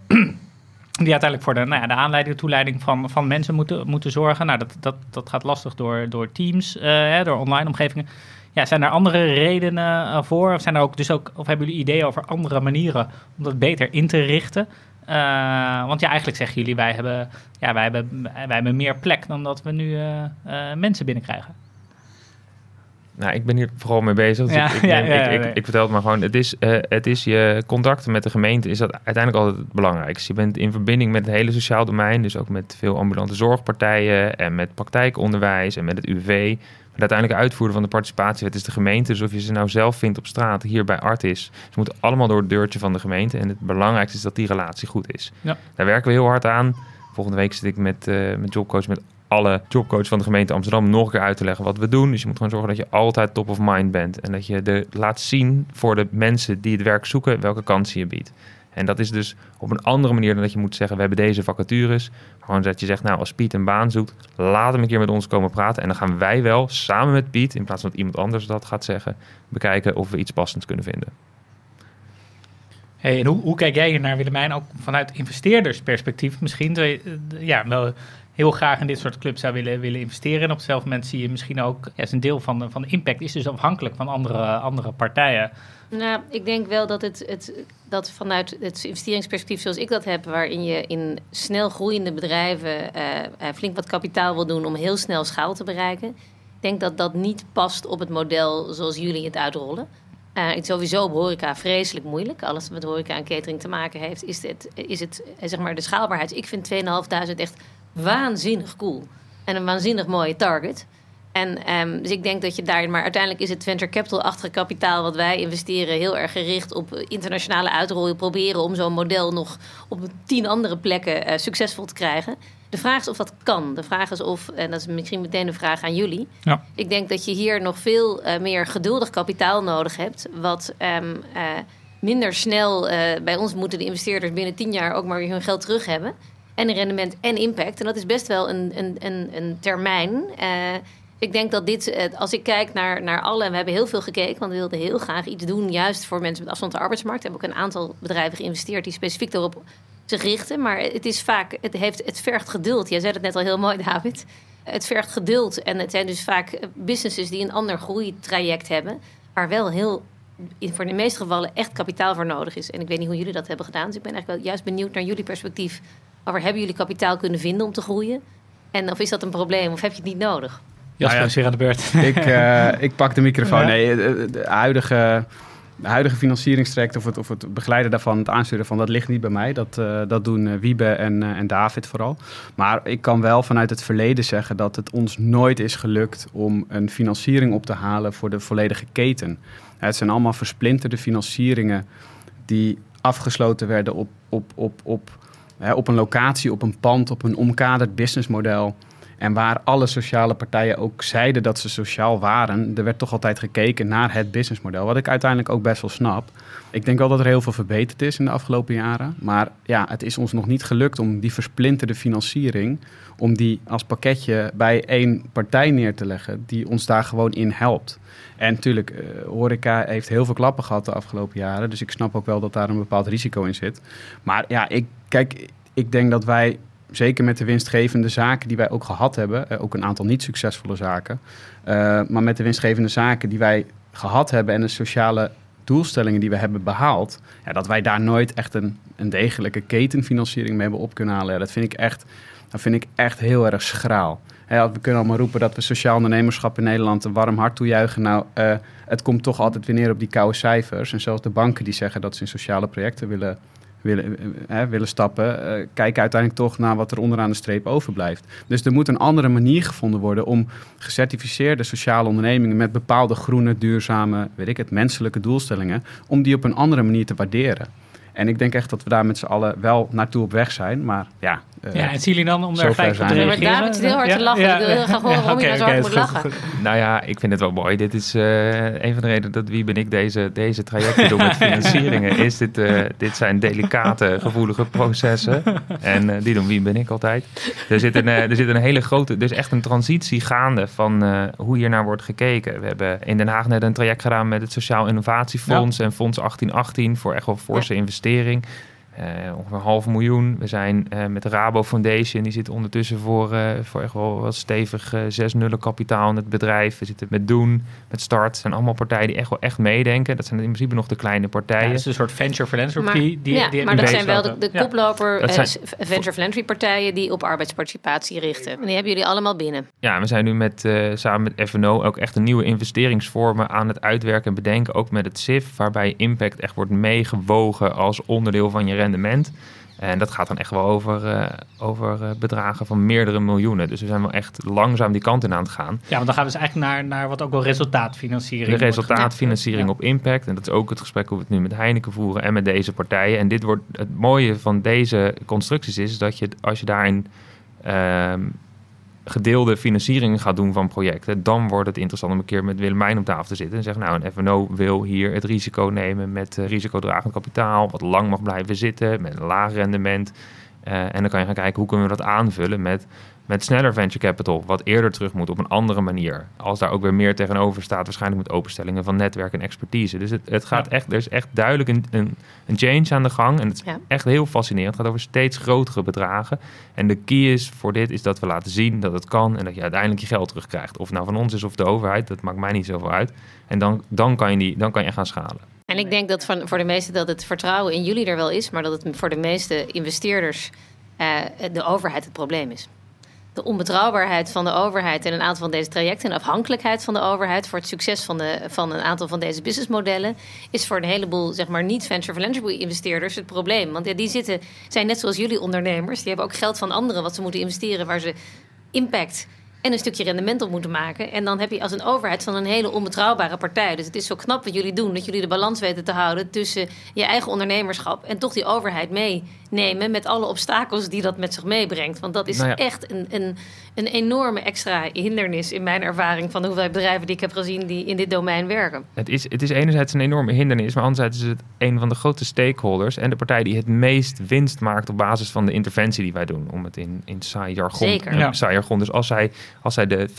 Die uiteindelijk voor de, nou ja, de aanleiding, de toeleiding van, van mensen moeten, moeten zorgen. Nou, dat, dat, dat gaat lastig door, door teams, eh, hè, door online omgevingen. Ja, zijn er andere redenen eh, voor? Of, zijn er ook, dus ook, of hebben jullie ideeën over andere manieren om dat beter in te richten? Eh, want ja, eigenlijk zeggen jullie, wij hebben, ja, wij hebben, wij hebben meer plek dan dat we nu eh, eh, mensen binnenkrijgen. Nou, ik ben hier vooral mee bezig. Dus Ja, ik, ik, ja, neem- ja, ik, ik, nee. ik vertel het maar gewoon. Het is, het is je contacten met de gemeente is dat uiteindelijk altijd het belangrijkste. Je bent in verbinding met het hele sociaal domein. Dus ook met veel ambulante zorgpartijen en met praktijkonderwijs en met het UV. Maar de uiteindelijke uitvoerder van de participatiewet is de gemeente. Dus of je ze nou zelf vindt op straat, hier bij Artis. Ze moeten allemaal door het deurtje van de gemeente. En het belangrijkste is dat die relatie goed is. Ja. Daar werken we heel hard aan. Volgende week zit ik met, met Jobcoach met alle jobcoach van de gemeente Amsterdam nog een keer uit te leggen wat we doen. Dus je moet gewoon zorgen dat je altijd top of mind bent. En dat je de, laat zien voor de mensen die het werk zoeken welke kansen je biedt. En dat is dus op een andere manier dan dat je moet zeggen, we hebben deze vacatures. Gewoon dat je zegt, nou als Piet een baan zoekt, laat hem een keer met ons komen praten. En dan gaan wij wel samen met Piet, in plaats van dat iemand anders dat gaat zeggen, bekijken of we iets passends kunnen vinden. Hey, en hoe, hoe kijk jij hier naar Willemijn, ook vanuit investeerdersperspectief misschien? Je, eh, ja, wel heel graag in dit soort clubs zou willen, willen investeren. En op hetzelfde moment zie je misschien ook, ja, een deel van de, van de impact is dus afhankelijk van andere, andere partijen. Nou, ik denk wel dat het, het dat vanuit het investeringsperspectief zoals ik dat heb, waarin je in snel groeiende bedrijven eh, eh, flink wat kapitaal wil doen om heel snel schaal te bereiken. Ik denk dat dat niet past op het model zoals jullie het uitrollen. Eh, het sowieso op horeca vreselijk moeilijk. Alles wat met horeca en catering te maken heeft, is het, is het zeg maar de schaalbaarheid. Ik vind 2.500 echt waanzinnig cool. En een waanzinnig mooie target. En ehm, dus ik denk dat je daarin, maar uiteindelijk is het venture capital-achtige kapitaal wat wij investeren heel erg gericht op internationale uitrollen. Proberen om zo'n model nog op tien andere plekken eh, succesvol te krijgen. De vraag is of dat kan. De vraag is of, en dat is misschien meteen een vraag aan jullie. Ja. Ik denk dat je hier nog veel eh, meer geduldig kapitaal nodig hebt. Wat, ehm, eh, minder snel. bij ons moeten de investeerders binnen tien jaar ook maar weer hun geld terug hebben. En rendement en impact. En dat is best wel een, een, een, termijn. Eh, ik denk dat dit, eh, als ik kijk naar, naar alle, en we hebben heel veel gekeken, want we wilden heel graag iets doen, juist voor mensen met afstand de arbeidsmarkt. We hebben ook een aantal bedrijven geïnvesteerd die specifiek daarop zich richten. Maar het is vaak, het, heeft, het vergt geduld. Jij zei het net al heel mooi, David. Het vergt geduld. En het zijn dus vaak businesses die een ander groeitraject hebben, waar wel heel, in, voor de meeste gevallen, echt kapitaal voor nodig is. En ik weet niet hoe jullie dat hebben gedaan. Dus ik ben eigenlijk wel juist benieuwd naar jullie perspectief. Over hebben jullie kapitaal kunnen vinden om te groeien? En of is dat een probleem of heb je het niet nodig? Jasper Nou ja, is weer aan de beurt. [laughs] ik, eh, ik pak de microfoon. Ja. Nee, de, de huidige, de huidige financieringstraject of het, of het begeleiden daarvan, het aansturen van, dat ligt niet bij mij. Dat, eh, dat doen eh, Wiebe en, eh, en David vooral. Maar ik kan wel vanuit het verleden zeggen dat het ons nooit is gelukt om een financiering op te halen voor de volledige keten. Het zijn allemaal versplinterde financieringen die afgesloten werden op, op, op, op, op een locatie, op een pand, op een omkaderd businessmodel. En waar alle sociale partijen ook zeiden dat ze sociaal waren, er werd toch altijd gekeken naar het businessmodel. Wat ik uiteindelijk ook best wel snap. Ik denk wel dat er heel veel verbeterd is in de afgelopen jaren. Maar ja, het is ons nog niet gelukt om die versplinterde financiering, om die als pakketje bij één partij neer te leggen, die ons daar gewoon in helpt. En natuurlijk, eh, horeca heeft heel veel klappen gehad de afgelopen jaren. Dus ik snap ook wel dat daar een bepaald risico in zit. Maar ja, ik, kijk, ik denk dat wij zeker met de winstgevende zaken die wij ook gehad hebben, eh, ook een aantal niet succesvolle zaken, eh, maar met de winstgevende zaken die wij gehad hebben en de sociale doelstellingen die we hebben behaald, ja, dat wij daar nooit echt een, een degelijke ketenfinanciering mee hebben op kunnen halen. Dat vind ik echt, dat vind ik echt heel erg schraal. We kunnen allemaal roepen dat we sociaal ondernemerschap in Nederland een warm hart toejuichen. Nou, eh, het komt toch altijd weer neer op die koude cijfers. En zelfs de banken die zeggen dat ze in sociale projecten willen willen, eh, willen stappen, eh, kijken uiteindelijk toch naar wat er onderaan de streep overblijft. Dus er moet een andere manier gevonden worden om gecertificeerde sociale ondernemingen met bepaalde groene, duurzame, weet ik het, menselijke doelstellingen, om die op een andere manier te waarderen. En ik denk echt dat we daar met z'n allen wel naartoe op weg zijn. Maar ja, eh, Ja, en zien jullie dan om daar gelijk op te reageren? David zit heel hard te lachen. Ik wil heel graag horen waarom je nou zo hard moet goed, lachen. goed. Nou ja, ik vind het wel mooi. Dit is eh, een van de redenen dat Wiebe en ik deze, deze trajecten doen met [laughs] financieringen. Is dit, eh, dit zijn delicate, gevoelige processen. En eh, die doen Wiebe en ik altijd. Er zit een, eh, er zit een hele grote, dus echt een transitie gaande van eh, hoe hier naar wordt gekeken. We hebben in Den Haag net een traject gedaan met het Sociaal Innovatiefonds en Fonds 1818 voor echt wel forse investering. Eh, ongeveer een half miljoen. We zijn eh, met de Rabo Foundation, die zit ondertussen voor, eh, voor echt wel wat stevig eh, zes nullen kapitaal in het bedrijf. We zitten met Doen, met Start. Het zijn allemaal partijen die echt wel echt meedenken. Dat zijn in principe nog de kleine Ja, partijen. het is een soort venture philanthropy. Maar, die, die, ja, die maar dat zijn wel de, de Ja. koploper Dat eh, zijn- venture philanthropy partijen die op arbeidsparticipatie richten. En die hebben jullie allemaal binnen. Ja, we zijn nu met, eh, samen met FNO ook echt een nieuwe investeringsvormen aan het uitwerken en bedenken. Ook met het SIF, waarbij impact echt wordt meegewogen als onderdeel van je rendement. En dat gaat dan echt wel over, eh, over eh, bedragen van meerdere miljoenen. Dus we zijn wel echt langzaam die kant in aan het gaan. Ja, want dan gaan we dus eigenlijk naar, naar wat ook wel resultaatfinanciering De resultaatfinanciering op impact. En dat is ook het gesprek hoe we het nu met Heineken voeren en met deze partijen. En dit wordt het mooie van deze constructies is dat je als je daarin ehm, gedeelde financiering gaat doen van projecten, dan wordt het interessant om een keer met Willemijn op tafel te zitten en zeggen, nou, een FNO wil hier het risico nemen met eh, risicodragend kapitaal, wat lang mag blijven zitten, met een laag rendement. Eh, en dan kan je gaan kijken hoe kunnen we dat aanvullen met, met sneller venture capital, wat eerder terug moet op een andere manier. Als daar ook weer meer tegenover staat, waarschijnlijk met openstellingen van netwerk en expertise. Dus het, het gaat Ja. echt, er is echt duidelijk een, een, een change aan de gang. En het is Ja. echt heel fascinerend. Het gaat over steeds grotere bedragen. En de key is voor dit is dat we laten zien dat het kan en dat je uiteindelijk je geld terugkrijgt. Of het nou van ons is of de overheid, dat maakt mij niet zoveel uit. En dan, dan, kan, je die, dan kan je gaan schalen. En ik denk dat van, voor de meesten dat het vertrouwen in jullie er wel is, maar dat het voor de meeste investeerders eh, de overheid het probleem is. De onbetrouwbaarheid van de overheid en een aantal van deze trajecten en afhankelijkheid van de overheid voor het succes van, de, van een aantal van deze businessmodellen is voor een heleboel zeg maar, niet-venture philanthropy investeerders het probleem. Want die zitten, zijn net zoals jullie ondernemers, die hebben ook geld van anderen wat ze moeten investeren waar ze impact en een stukje rendement op moeten maken. En dan heb je als een overheid van een hele onbetrouwbare partij. Dus het is zo knap wat jullie doen, dat jullie de balans weten te houden tussen je eigen ondernemerschap en toch die overheid meenemen met alle obstakels die dat met zich meebrengt. Want dat is Nou ja. echt een, een, een enorme extra hindernis in mijn ervaring van de hoeveelheid bedrijven die ik heb gezien die in dit domein werken. Het is, het is enerzijds een enorme hindernis, maar anderzijds is het een van de grote stakeholders en de partij die het meest winst maakt op basis van de interventie die wij doen. Om het in, in saai jargon, Zeker. Ja. saai jargon. Dus als zij, als zij de 25%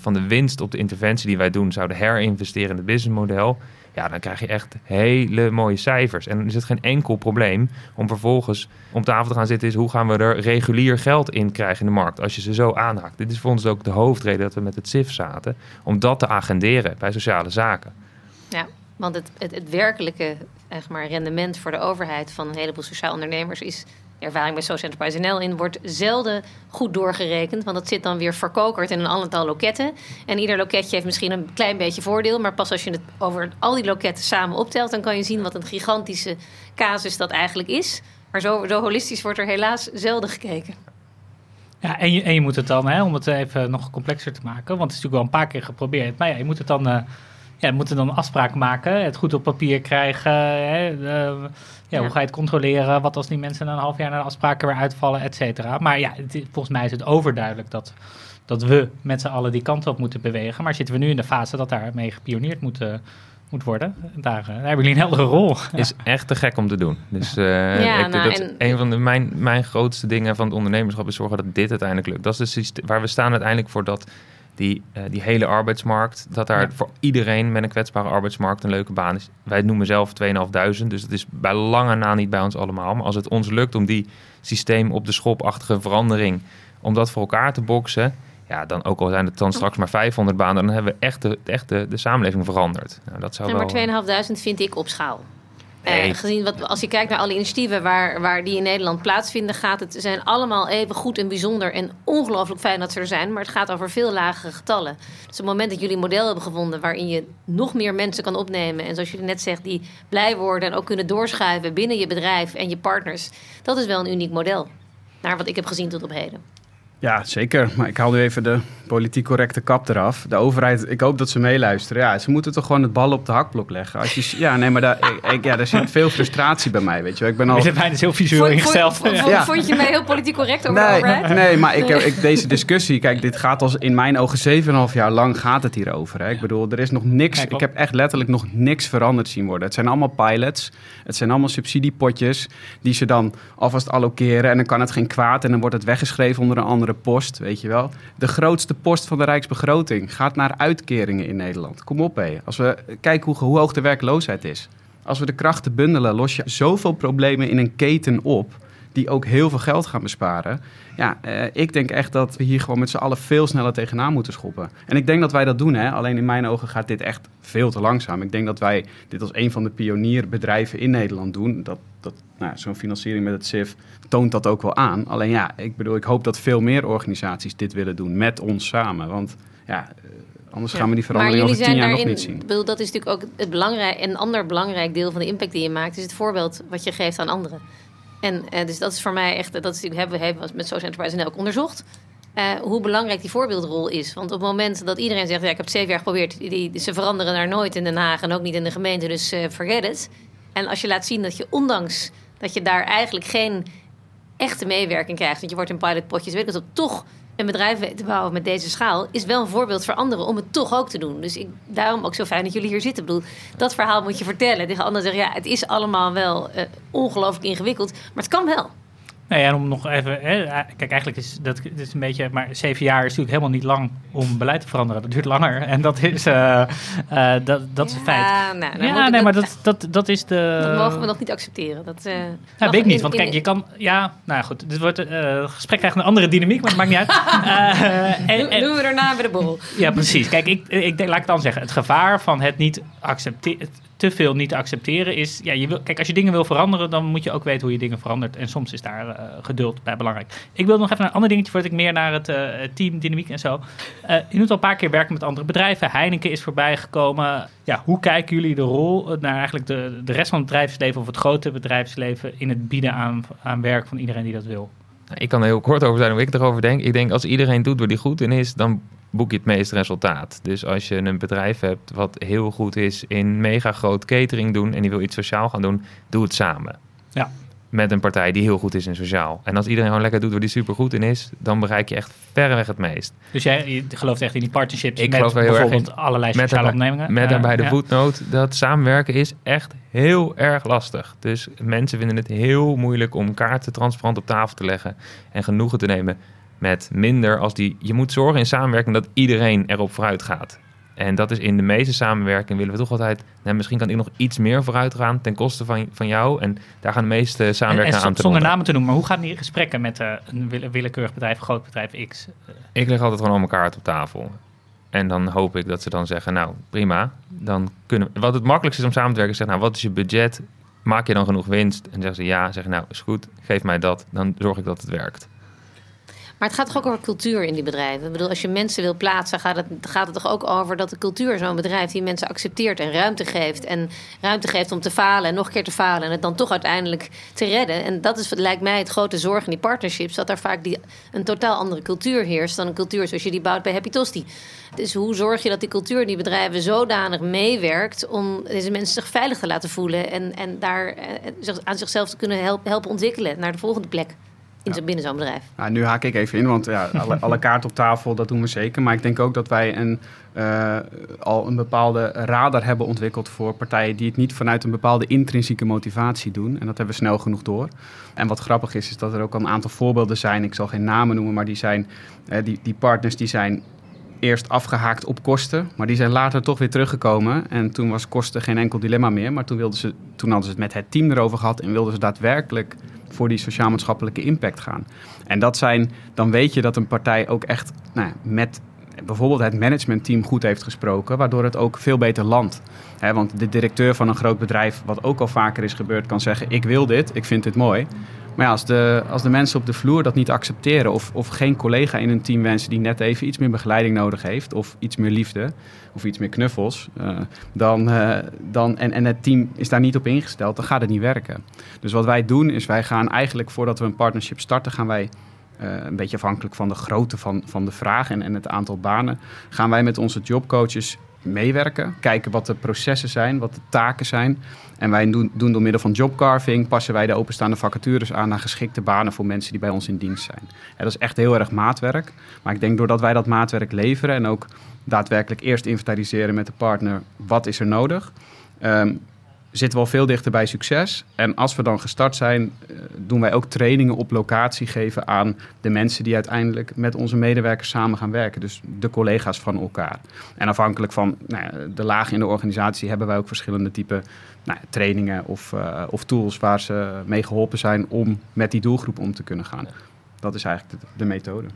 van de winst op de interventie die wij doen zouden herinvesteren in het businessmodel, ja, dan krijg je echt hele mooie cijfers. En dan is het geen enkel probleem om vervolgens om tafel te gaan zitten, is hoe gaan we er regulier geld in krijgen in de markt als je ze zo aanhaakt. Dit is voor ons ook de hoofdreden dat we met het SIF zaten, om dat te agenderen bij sociale zaken. Ja, want het, het, werkelijke zeg maar, rendement voor de overheid van een heleboel sociaal ondernemers is. Ervaring bij Social Enterprise NL in wordt zelden goed doorgerekend. Want dat zit dan weer verkokerd in een aantal loketten. En ieder loketje heeft misschien een klein beetje voordeel. Maar pas als je het over al die loketten samen optelt, dan kan je zien wat een gigantische casus dat eigenlijk is. Maar zo, zo holistisch wordt er helaas zelden gekeken. Ja, en je, en je moet het dan, hè, om het even nog complexer te maken, want het is natuurlijk wel een paar keer geprobeerd. Maar ja, je moet het dan, eh ja, je moet er dan afspraken maken, het goed op papier krijgen. Hè, eh, ja, Ja. Hoe ga je het controleren? Wat als die mensen na een half jaar naar de afspraken weer uitvallen, et cetera. Maar ja, het volgens mij is het overduidelijk dat, dat we met z'n allen die kant op moeten bewegen. Maar zitten we nu in de fase dat daarmee gepioneerd moet, eh, moet worden. Daar, eh, daar hebben jullie een heldere rol. [laughs] is echt te gek om te doen. Dus eh, Ja, ik, nou, dat, en- een van de, mijn, mijn grootste dingen van het ondernemerschap is zorgen dat dit uiteindelijk lukt. Dat is de syste- waar we staan uiteindelijk voor dat die, eh, die hele arbeidsmarkt, dat daar Ja. voor iedereen met een kwetsbare arbeidsmarkt een leuke baan is. Wij noemen zelf 2.500, dus het is bij lange na niet bij ons allemaal. Maar als het ons lukt om die systeem op de schopachtige verandering, om dat voor elkaar te boksen, ja, dan ook al zijn het dan straks maar 500 banen, dan hebben we echt de, echt de, de samenleving veranderd. Nou, dat zou Ja, wel... maar 2500 vind ik op schaal. Eh, Nee. gezien wat, als je kijkt naar alle initiatieven waar, waar die in Nederland plaatsvinden, gaat het, zijn allemaal even goed en bijzonder en ongelooflijk fijn dat ze er zijn. Maar het gaat over veel lagere getallen. Dus het moment dat jullie een model hebben gevonden waarin je nog meer mensen kan opnemen. En zoals jullie net zegt, die blij worden en ook kunnen doorschuiven binnen je bedrijf en je partners. Dat is wel een uniek model. Naar wat ik heb gezien tot op heden. Ja, zeker. Maar ik haal nu even de politiek correcte kap eraf. De overheid, ik hoop dat ze meeluisteren. Ja, ze moeten toch gewoon het bal op de hakblok leggen. Als je, ja, nee, maar daar, ik, ik- ja, daar zit veel frustratie bij mij, weet je wel. Ik ben al... Zijn bijna heel visueel Vond- ingesteld. vond- Ja. vond- Ja. Vond je mij heel politiek correct over de Nee, overheid? nee, maar ik, deze discussie, kijk, dit gaat als in mijn ogen 7,5 jaar lang gaat het hierover. Hè. Ik bedoel, er is nog niks, ik heb echt letterlijk nog niks veranderd zien worden. Het zijn allemaal pilots, het zijn allemaal subsidiepotjes die ze dan alvast allokeren en dan kan het geen kwaad en dan wordt het weggeschreven onder een andere post, weet je wel. De grootste post van de Rijksbegroting gaat naar uitkeringen in Nederland. Kom op hé, als we kijken hoe, hoe hoog de werkloosheid is. Als we de krachten bundelen, los je zoveel problemen in een keten op die ook heel veel geld gaan besparen. Ja, eh, ik denk echt dat we hier gewoon met z'n allen veel sneller tegenaan moeten schoppen. En ik denk dat wij dat doen, hè. alleen in mijn ogen gaat dit echt veel te langzaam. Ik denk dat wij dit als een van de pionierbedrijven in Nederland doen. Dat, dat, nou, Zo'n financiering met het SIF toont dat ook wel aan. Alleen ja, ik bedoel, ik hoop dat veel meer organisaties dit willen doen met ons samen. Want ja, eh, anders gaan we die verandering over tien jaar nog niet zien. Ik bedoel, dat is natuurlijk ook het belangrijk, een ander belangrijk deel van de impact die je maakt, is het voorbeeld wat je geeft aan anderen. En eh, dus dat is voor mij echt, dat is hebben we hebben met Social Enterprise NL ook onderzocht. eh, hoe belangrijk die voorbeeldrol is. Want op het moment dat iedereen zegt: ja, ik heb het zeven jaar geprobeerd, die, ze veranderen daar nooit in Den Haag en ook niet in de gemeente, dus eh, forget it. En als je laat zien dat je, ondanks dat je daar eigenlijk geen echte meewerking krijgt, want je wordt in pilotpotjes, weet ik wat, toch een bedrijf te bouwen met deze schaal, is wel een voorbeeld voor anderen om het toch ook te doen. Dus ik, daarom ook zo fijn dat jullie hier zitten. Ik bedoel, dat verhaal moet je vertellen. Tegen anderen zeggen, ja, het is allemaal wel eh, ongelooflijk ingewikkeld, maar het kan wel. Nou ja, en om nog even. Hè, eh, kijk, eigenlijk is dat is een beetje. Maar zeven jaar is natuurlijk helemaal niet lang om beleid te veranderen. Dat duurt langer. [laughs] En dat is, eh, eh, dat, dat is een feit. Ja, nou, dan moet Ja, nee, maar dat, dat, dat, dat is de. dat mogen we nog niet accepteren. Dat, eh, Nou, weet ik niet, want in- kijk, je kan... Ja, nou ja, goed, dit wordt, het gesprek krijgt een andere dynamiek, maar het maakt niet uit. [laughs] En- Doen en- doen we daarna bij de borrel. ja, precies. Kijk, ik, ik denk, laat ik het dan zeggen. Het gevaar van het niet accepteren, te veel niet te accepteren is... Ja, je wil, kijk, als je dingen wil veranderen, dan moet je ook weten hoe je dingen verandert. En soms is daar eh, geduld bij belangrijk. Ik wil nog even naar een ander dingetje voordat ik meer naar het eh, team, dynamiek en zo. Eh, je moet al een paar keer werken met andere bedrijven. Heineken is voorbij gekomen. Ja, hoe kijken jullie de rol naar eigenlijk de, de rest van het bedrijfsleven... of het grote bedrijfsleven in het bieden aan, aan werk van iedereen die dat wil? Ik kan er heel kort over zijn hoe ik erover denk. Ik denk als iedereen doet waar die goed in is, dan boek je het meeste resultaat. Dus als je een bedrijf hebt wat heel goed is in mega groot catering doen en die wil iets sociaal gaan doen, doe het samen. Ja. Met een partij die heel goed is in sociaal. En als iedereen gewoon lekker doet waar die super goed in is, dan bereik je echt verreweg het meest. Dus jij gelooft echt in die partnerships Ik met geloof bijvoorbeeld allerlei Met sociale ondernemingen? met Ja, daarbij de ja. voetnoot dat samenwerken is echt heel erg lastig. Dus mensen vinden het heel moeilijk om kaarten transparant op tafel te leggen en genoegen te nemen met minder als die. Je moet zorgen in samenwerking dat iedereen erop vooruit gaat. En dat is in de meeste samenwerking willen we toch altijd. Nou, misschien kan ik nog iets meer vooruit gaan ten koste van, van jou. En daar gaan de meeste En, en samenwerkingen aan zonder namen te noemen, maar hoe gaan die gesprekken met eh, een wille- willekeurig bedrijf, groot bedrijf X? Ik leg altijd gewoon al mijn kaart op tafel. En dan hoop ik dat ze dan zeggen, nou prima. Dan kunnen we- Wat het makkelijkste is om samen te werken, is zeggen, nou wat is je budget? Maak je dan genoeg winst? En zeggen ze ja, zeggen nou is goed, geef mij dat. Dan zorg ik dat het werkt. Maar het gaat toch ook over cultuur in die bedrijven? Ik bedoel, als je mensen wil plaatsen, gaat het, gaat het toch ook over dat de cultuur zo'n bedrijf die mensen accepteert en ruimte geeft. En ruimte geeft om te falen en nog een keer te falen en het dan toch uiteindelijk te redden. En dat is, lijkt mij, het grote zorg in die partnerships. Dat daar vaak die, een totaal andere cultuur heerst dan een cultuur zoals je die bouwt bij Happy Tosti. Dus hoe zorg je dat die cultuur in die bedrijven zodanig meewerkt om deze mensen zich veilig te laten voelen en, en daar eh, aan zichzelf te kunnen help- helpen ontwikkelen naar de volgende plek in zo- binnen zo'n bedrijf? Nou, nu haak ik even in, want ja, alle, [laughs] alle kaarten op tafel, dat doen we zeker. Maar ik denk ook dat wij een, eh, al een bepaalde radar hebben ontwikkeld voor partijen die het niet vanuit een bepaalde intrinsieke motivatie doen. En dat hebben we snel genoeg door. En wat grappig is, is dat er ook al een aantal voorbeelden zijn. Ik zal geen namen noemen, maar die, zijn, eh, die, die partners die zijn eerst afgehaakt op kosten, maar die zijn later toch weer teruggekomen. En toen was kosten geen enkel dilemma meer. Maar toen, wilden ze, toen hadden ze het met het team erover gehad en wilden ze daadwerkelijk voor die sociaal-maatschappelijke impact gaan. En dat zijn, dan weet je dat een partij ook echt nou, met bijvoorbeeld het managementteam goed heeft gesproken, waardoor het ook veel beter landt. Want de directeur van een groot bedrijf, wat ook al vaker is gebeurd, kan zeggen: Ik wil dit, ik vind dit mooi. Maar ja, als de, als de mensen op de vloer dat niet accepteren, of, of geen collega in hun team wensen die net even iets meer begeleiding nodig heeft, of iets meer liefde, of iets meer knuffels, eh, dan, eh, dan, en, en het team is daar niet op ingesteld, dan gaat het niet werken. Dus wat wij doen, is wij gaan eigenlijk voordat we een partnership starten, gaan wij eh, een beetje afhankelijk van de grootte van, van de vraag en, en het aantal banen, gaan wij met onze jobcoaches meewerken. Kijken wat de processen zijn, wat de taken zijn. En wij doen, doen door middel van jobcarving, passen wij de openstaande vacatures aan naar geschikte banen voor mensen die bij ons in dienst zijn. En dat is echt heel erg maatwerk. Maar ik denk doordat wij dat maatwerk leveren en ook daadwerkelijk eerst inventariseren met de partner, wat is er nodig? Ehm, zitten we al veel dichter bij succes. En als we dan gestart zijn, eh, doen wij ook trainingen op locatie geven aan de mensen die uiteindelijk met onze medewerkers samen gaan werken. Dus de collega's van elkaar. En afhankelijk van nou de laag in de organisatie hebben wij ook verschillende type nou, trainingen of, eh, of tools waar ze mee geholpen zijn om met die doelgroep om te kunnen gaan. Dat is eigenlijk de, de methode.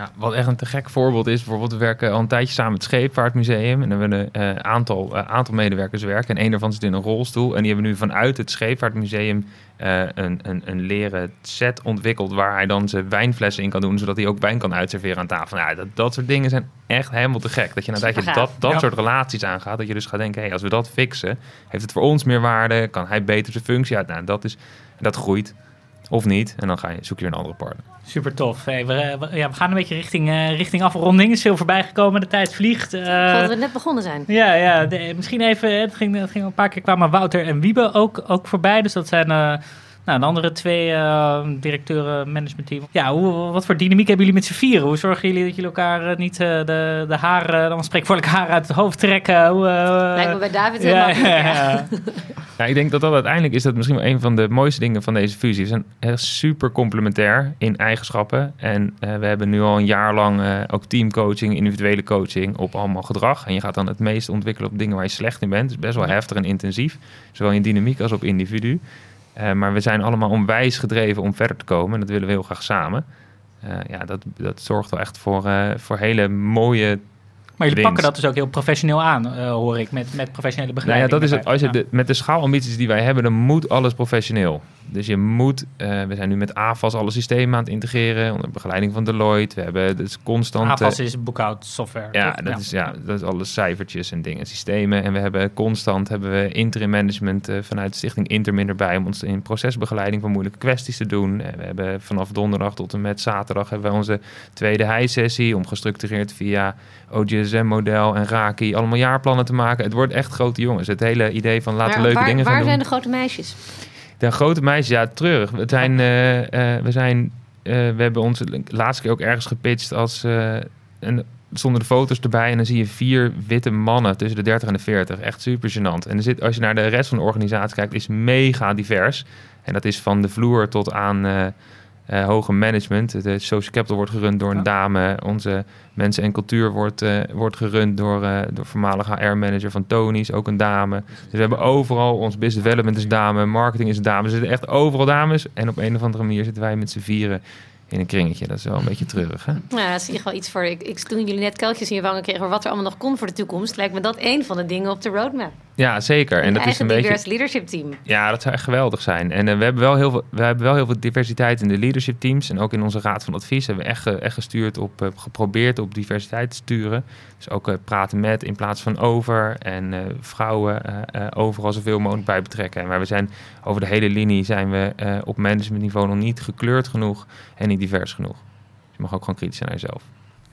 Ja, wat echt een te gek voorbeeld is, bijvoorbeeld we werken al een tijdje samen met het Scheepvaartmuseum. En dan hebben we een eh, aantal, eh, aantal medewerkers werken. En een daarvan zit in een rolstoel. En die hebben nu vanuit het Scheepvaartmuseum eh, een, een, een leren set ontwikkeld waar hij dan zijn wijnflessen in kan doen, zodat hij ook wijn kan uitserveren aan tafel. Nou, dat, dat soort dingen zijn echt helemaal te gek. Dat je na een tijdje Supergaaf. dat, dat Ja. soort relaties aangaat. Dat je dus gaat denken, hey, als we dat fixen, heeft het voor ons meer waarde? Kan hij beter zijn functie uit? Nou, dat, is, dat groeit. Of niet. En dan ga je, zoek je een andere partner. Super tof. Hey, we, eh, we- ja, we gaan een beetje richting, eh, richting afronding. Is veel voorbij gekomen. De tijd vliegt. Eh, Ik vond dat we net begonnen zijn. ja, ja de- misschien even. Het ging, het ging een paar keer kwamen Wouter en Wiebe ook, ook voorbij. Dus dat zijn eh, nou, de andere twee eh, directeuren, managementteam. Ja, hoe, wat voor dynamiek hebben jullie met z'n vieren? Hoe zorgen jullie dat jullie elkaar eh, niet eh, de, de haren, dan spreek ik voor haar uit het hoofd trekken? Hoe, eh, Lijkt me bij David heel ja, makkelijk. ja, ja. [laughs] ja. Ja, ik denk dat dat uiteindelijk is dat misschien wel een van de mooiste dingen van deze fusie. We zijn echt super complementair in eigenschappen. En eh, we hebben nu al een jaar lang eh, ook teamcoaching, individuele coaching op allemaal gedrag. En je gaat dan het meest ontwikkelen op dingen waar je slecht in bent. Dus best wel heftig en intensief. Zowel in dynamiek als op individu. Eh, maar we zijn allemaal onwijs gedreven om verder te komen. En dat willen we heel graag samen. Eh, ja, dat, dat zorgt wel echt voor, eh, voor hele mooie Maar jullie Winst. pakken dat dus ook heel professioneel aan, eh, hoor ik, met, met professionele Nou ja, begeleiding. dat is het. Als je de, met de schaalambities die wij hebben, dan moet alles professioneel. Dus je moet, eh, we zijn nu met AFAS alle systemen aan het integreren, onder begeleiding van Deloitte. We hebben dus constant... AFAS is boekhoudsoftware. Ja, toch? dat, Is, ja, dat is alle cijfertjes en dingen, systemen. En we hebben constant hebben we interim management eh, vanuit de Stichting Intermin erbij om ons in procesbegeleiding van moeilijke kwesties te doen. En we hebben vanaf donderdag tot en met zaterdag hebben we onze tweede high-sessie om gestructureerd via OGSM-model en Raki allemaal jaarplannen te maken. Het wordt echt grote jongens. Het hele idee van laten Maar leuke waar, dingen gaan waar doen. zijn de grote meisjes? De grote meisjes, ja, terug. We zijn, eh, eh, we zijn, eh, we hebben ons laatste keer ook ergens gepitcht als een, zonder de foto's erbij en dan zie je vier witte mannen tussen de 30 en de 40. Echt super gênant. En er zit, als je naar de rest van de organisatie kijkt, is mega divers. En dat is van de vloer tot aan eh, eh, hoger management. De social capital wordt gerund door een Ja. dame. Onze mensen en cultuur wordt, eh, wordt gerund door, eh door voormalig HR-manager van Tony's, ook een dame. Dus we hebben overal, ons business development is dame, marketing is dame. Er zitten echt overal dames. En op een of andere manier zitten wij met z'n vieren in een kringetje. Dat is wel een beetje treurig, hè? Nou, dat zie je wel iets voor. Ik, ik, toen jullie net kuiltjes in je wangen kregen wat er allemaal nog kon voor de toekomst, lijkt me dat één van de dingen op de roadmap. Ja, zeker. En dat is een beetje... divers leadership team. Ja, dat zou echt geweldig zijn. En eh, we, hebben wel heel veel, we hebben wel heel veel diversiteit in de leadership teams. En ook in onze raad van advies hebben we echt, echt gestuurd op, eh, geprobeerd op diversiteit te sturen. Dus ook eh, praten met in plaats van over. En vrouwen overal zoveel mogelijk bij betrekken. Maar we zijn over de hele linie zijn we op managementniveau nog niet gekleurd genoeg en niet divers genoeg. Dus je mag ook gewoon kritisch zijn naar jezelf.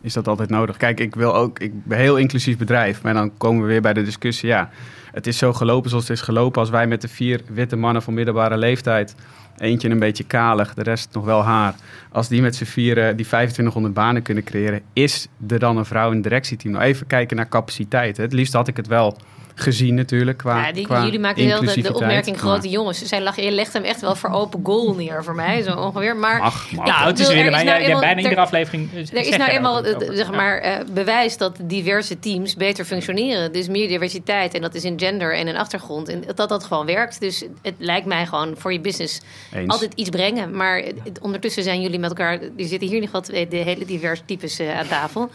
Is dat altijd nodig? Kijk, ik wil ook, ik ben heel inclusief bedrijf, maar dan komen we weer bij de discussie. Ja, het is zo gelopen zoals het is gelopen. Als wij met de vier witte mannen van middelbare leeftijd, eentje een beetje kalig, de rest nog wel haar. Als die met z'n vieren die 2500 banen kunnen creëren, is er dan een vrouw in het directieteam? Nou, even kijken naar capaciteit. Het liefst had ik het wel gezien natuurlijk qua, ja, die, qua jullie maken heel de, opmerking Maar- grote jongens. Zij lag, je legt hem echt wel voor open goal neer voor mij, zo ongeveer. Maar mag. Nou, het is weer, er nou jij bijna er- iedere aflevering. eh, Er is nou eenmaal zeg maar, eh, bewijs dat diverse teams beter functioneren. Dus meer diversiteit en dat is in gender en in achtergrond. En dat dat gewoon werkt. Dus het lijkt mij gewoon voor je business Eens. altijd iets brengen. Maar het- ondertussen zijn jullie met elkaar... Er zitten hier nog wat de hele diverse types eh, aan tafel.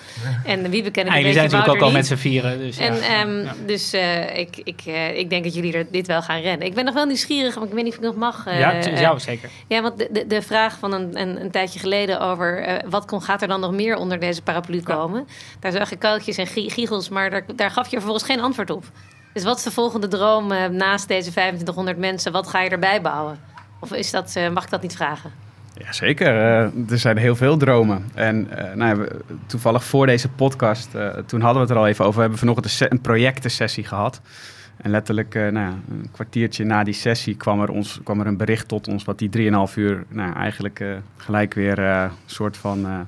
En wie bekennen Ja, jullie zijn natuurlijk ook al met z'n vieren. Dus, en, ja. ehm, Ja. Dus eh, ik, ik, eh, ik denk dat jullie er dit wel gaan rennen. Ik ben nog wel nieuwsgierig, maar ik weet niet of ik nog mag. eh, ja, eh, ja, zeker. ja, want de, de, de vraag van een, een, een tijdje geleden over wat kon, gaat er dan nog meer onder deze paraplu komen? Daar zag ik kuiltjes en gie- giegels, maar daar, daar gaf je vervolgens geen antwoord op. Dus wat is de volgende droom naast deze 2500 mensen? Wat ga je erbij bouwen? Of is dat, mag ik dat niet vragen? Jazeker, eh er zijn heel veel dromen. En eh, nou ja, toevallig voor deze podcast, eh, toen hadden we het er al even over. We hebben vanochtend een, een projectensessie gehad. En letterlijk nou ja, een kwartiertje na die sessie kwam er, ons, kwam er een bericht tot ons... wat die 3,5 uur nou, eigenlijk gelijk weer een soort van...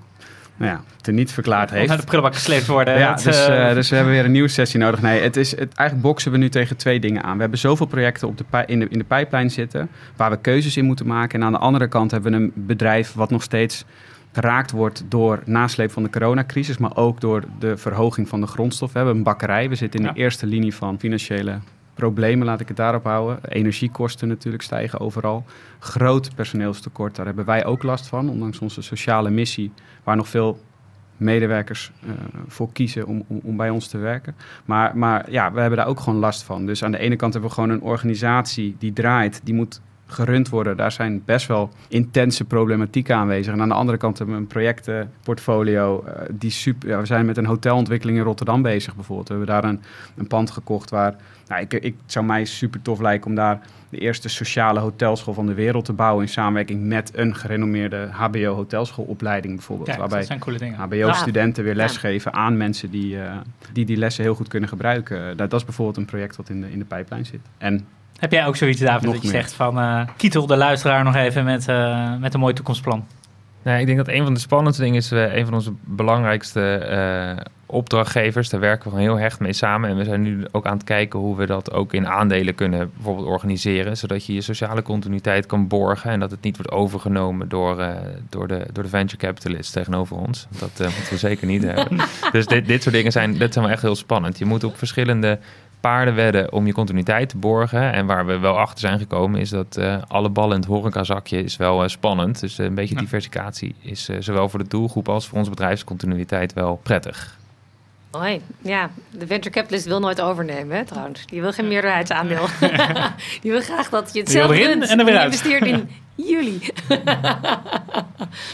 nou ja, teniet verklaard heeft. naar de prullenbak gesleept worden. Ja, Het, dus, eh, eh, dus we hebben weer een nieuwe sessie nodig. Nee, het is, het, eigenlijk boksen we nu tegen twee dingen aan. We hebben zoveel projecten op de, in, de, in de pijplijn zitten... waar we keuzes in moeten maken. En aan de andere kant hebben we een bedrijf... wat nog steeds geraakt wordt door nasleep van de coronacrisis... maar ook door de verhoging van de grondstof. We hebben een bakkerij. We zitten in Ja. de eerste linie van financiële problemen, laat ik het daarop houden. Energiekosten natuurlijk stijgen overal. Groot personeelstekort, daar hebben wij ook last van... ondanks onze sociale missie... waar nog veel medewerkers eh, voor kiezen om, om, om bij ons te werken. Maar, maar ja, we hebben daar ook gewoon last van. Dus aan de ene kant hebben we gewoon een organisatie die draait, die moet gerund worden. Daar zijn best wel intense problematieken aanwezig. En aan de andere kant hebben we een projectenportfolio eh, die super... Ja, we zijn met een hotelontwikkeling in Rotterdam bezig bijvoorbeeld. We hebben daar een, een pand gekocht waar... Nou, ik, ik het zou mij super tof lijken om daar de eerste sociale hotelschool van de wereld te bouwen... in samenwerking met een gerenommeerde hbo-hotelschoolopleiding bijvoorbeeld. kijk, waarbij dat zijn coole dingen. HBO-studenten weer Ja. lesgeven aan mensen die, eh, die die lessen heel goed kunnen gebruiken. Dat, dat is bijvoorbeeld een project wat in de, in de pijplijn zit. En Heb jij ook zoiets, David, Nog dat je meer. zegt van... eh kietel de luisteraar nog even met, eh, met een mooi toekomstplan? Nee, ik denk dat een van de spannendste dingen is, eh, een van onze belangrijkste eh, opdrachtgevers. Daar werken we gewoon heel hecht mee samen. En we zijn nu ook aan het kijken hoe we dat ook in aandelen kunnen bijvoorbeeld organiseren. Zodat je je sociale continuïteit kan borgen. En dat het niet wordt overgenomen door, eh, door, de, door de venture capitalist tegenover ons. Dat moeten we zeker niet hebben. [laughs] Dus dit, dit soort dingen zijn, dat zijn wel echt heel spannend. Je moet op verschillende paarden wedden om je continuïteit te borgen. En waar we wel achter zijn gekomen is dat eh, alle ballen in het horecazakje is wel eh, spannend. Dus eh, een beetje Ja. diversificatie is zowel voor de doelgroep als voor onze bedrijfscontinuïteit wel prettig. Hoi. Ja, de venture capitalist wil nooit overnemen, hè, trouwens. Die wil geen meerderheidsaandeel. [laughs] die wil graag dat je het zelf en er weer uit. investeert in [laughs] jullie.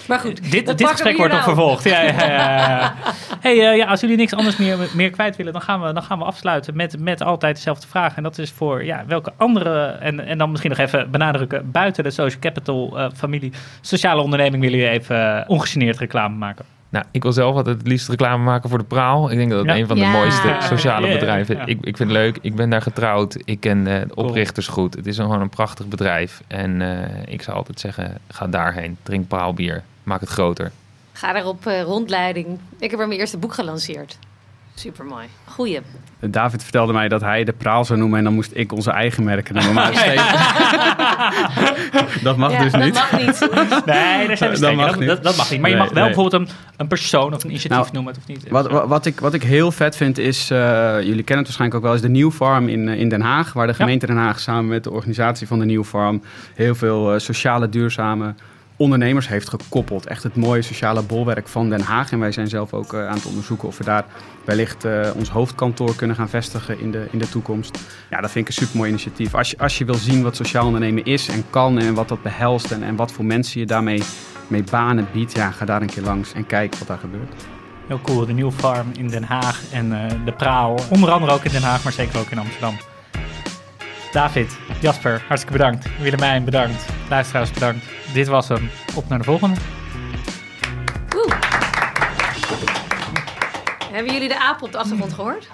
maar goed, Dit, dit gesprek wordt nog nou. vervolgd. Ja, ja, ja, ja. [laughs] Hey, eh, ja, als jullie niks anders meer, meer kwijt willen, dan gaan we, dan gaan we afsluiten met, met altijd dezelfde vraag. En dat is voor ja, welke andere, en, en dan misschien nog even benadrukken, buiten de social capital eh, familie, sociale onderneming willen jullie even eh, ongegeneerd reclame maken? Nou, ik wil zelf altijd het liefst reclame maken voor de Praal. Ik denk dat het Ja. een van de Ja. mooiste sociale Ja, bedrijven is. ja. Ik, ik vind het leuk. Ik ben daar getrouwd. Ik ken eh, de oprichters goed. Het is een- gewoon een prachtig bedrijf. En eh, ik zou altijd zeggen, ga daarheen. Drink Praalbier. Maak het groter. Ga daar op eh, rondleiding. Ik heb er mijn eerste boek gelanceerd. Super mooi. Goeie. David vertelde mij dat hij de praal zou noemen en dan moest ik onze eigen merken noemen. Maar Steven- [laughs] dat mag ja, dus dat niet. mag niet. Nee, daar zijn we Dat mag Dat, niet. dat, dat mag niet. Maar je mag wel nee. bijvoorbeeld een, een persoon of een initiatief Nou, noemen. Hoeft niet. Wat, wat, wat ik, wat ik heel vet vind is, eh, jullie kennen het waarschijnlijk ook wel, is de New Farm in, eh, in Den Haag. Waar de gemeente Den Haag samen met de organisatie van de New Farm heel veel eh, sociale, duurzame ondernemers heeft gekoppeld. Echt het mooie sociale bolwerk van Den Haag. En wij zijn zelf ook eh, aan het onderzoeken of we daar wellicht eh, ons hoofdkantoor kunnen gaan vestigen in de, in de toekomst. Ja, dat vind ik een super mooi initiatief. Als je, als je wil zien wat sociaal ondernemen is en kan en wat dat behelst en, en wat voor mensen je daarmee mee banen biedt, ja, ga daar een keer langs en kijk wat daar gebeurt. Heel cool, de New Farm in Den Haag en eh, de Praal. Onder andere ook in Den Haag, maar zeker ook in Amsterdam. David, Jasper, hartstikke bedankt. Willemijn, bedankt. Luisteraars, bedankt. Dit was hem. Op naar de volgende. Hebben jullie de apen op de achtergrond gehoord?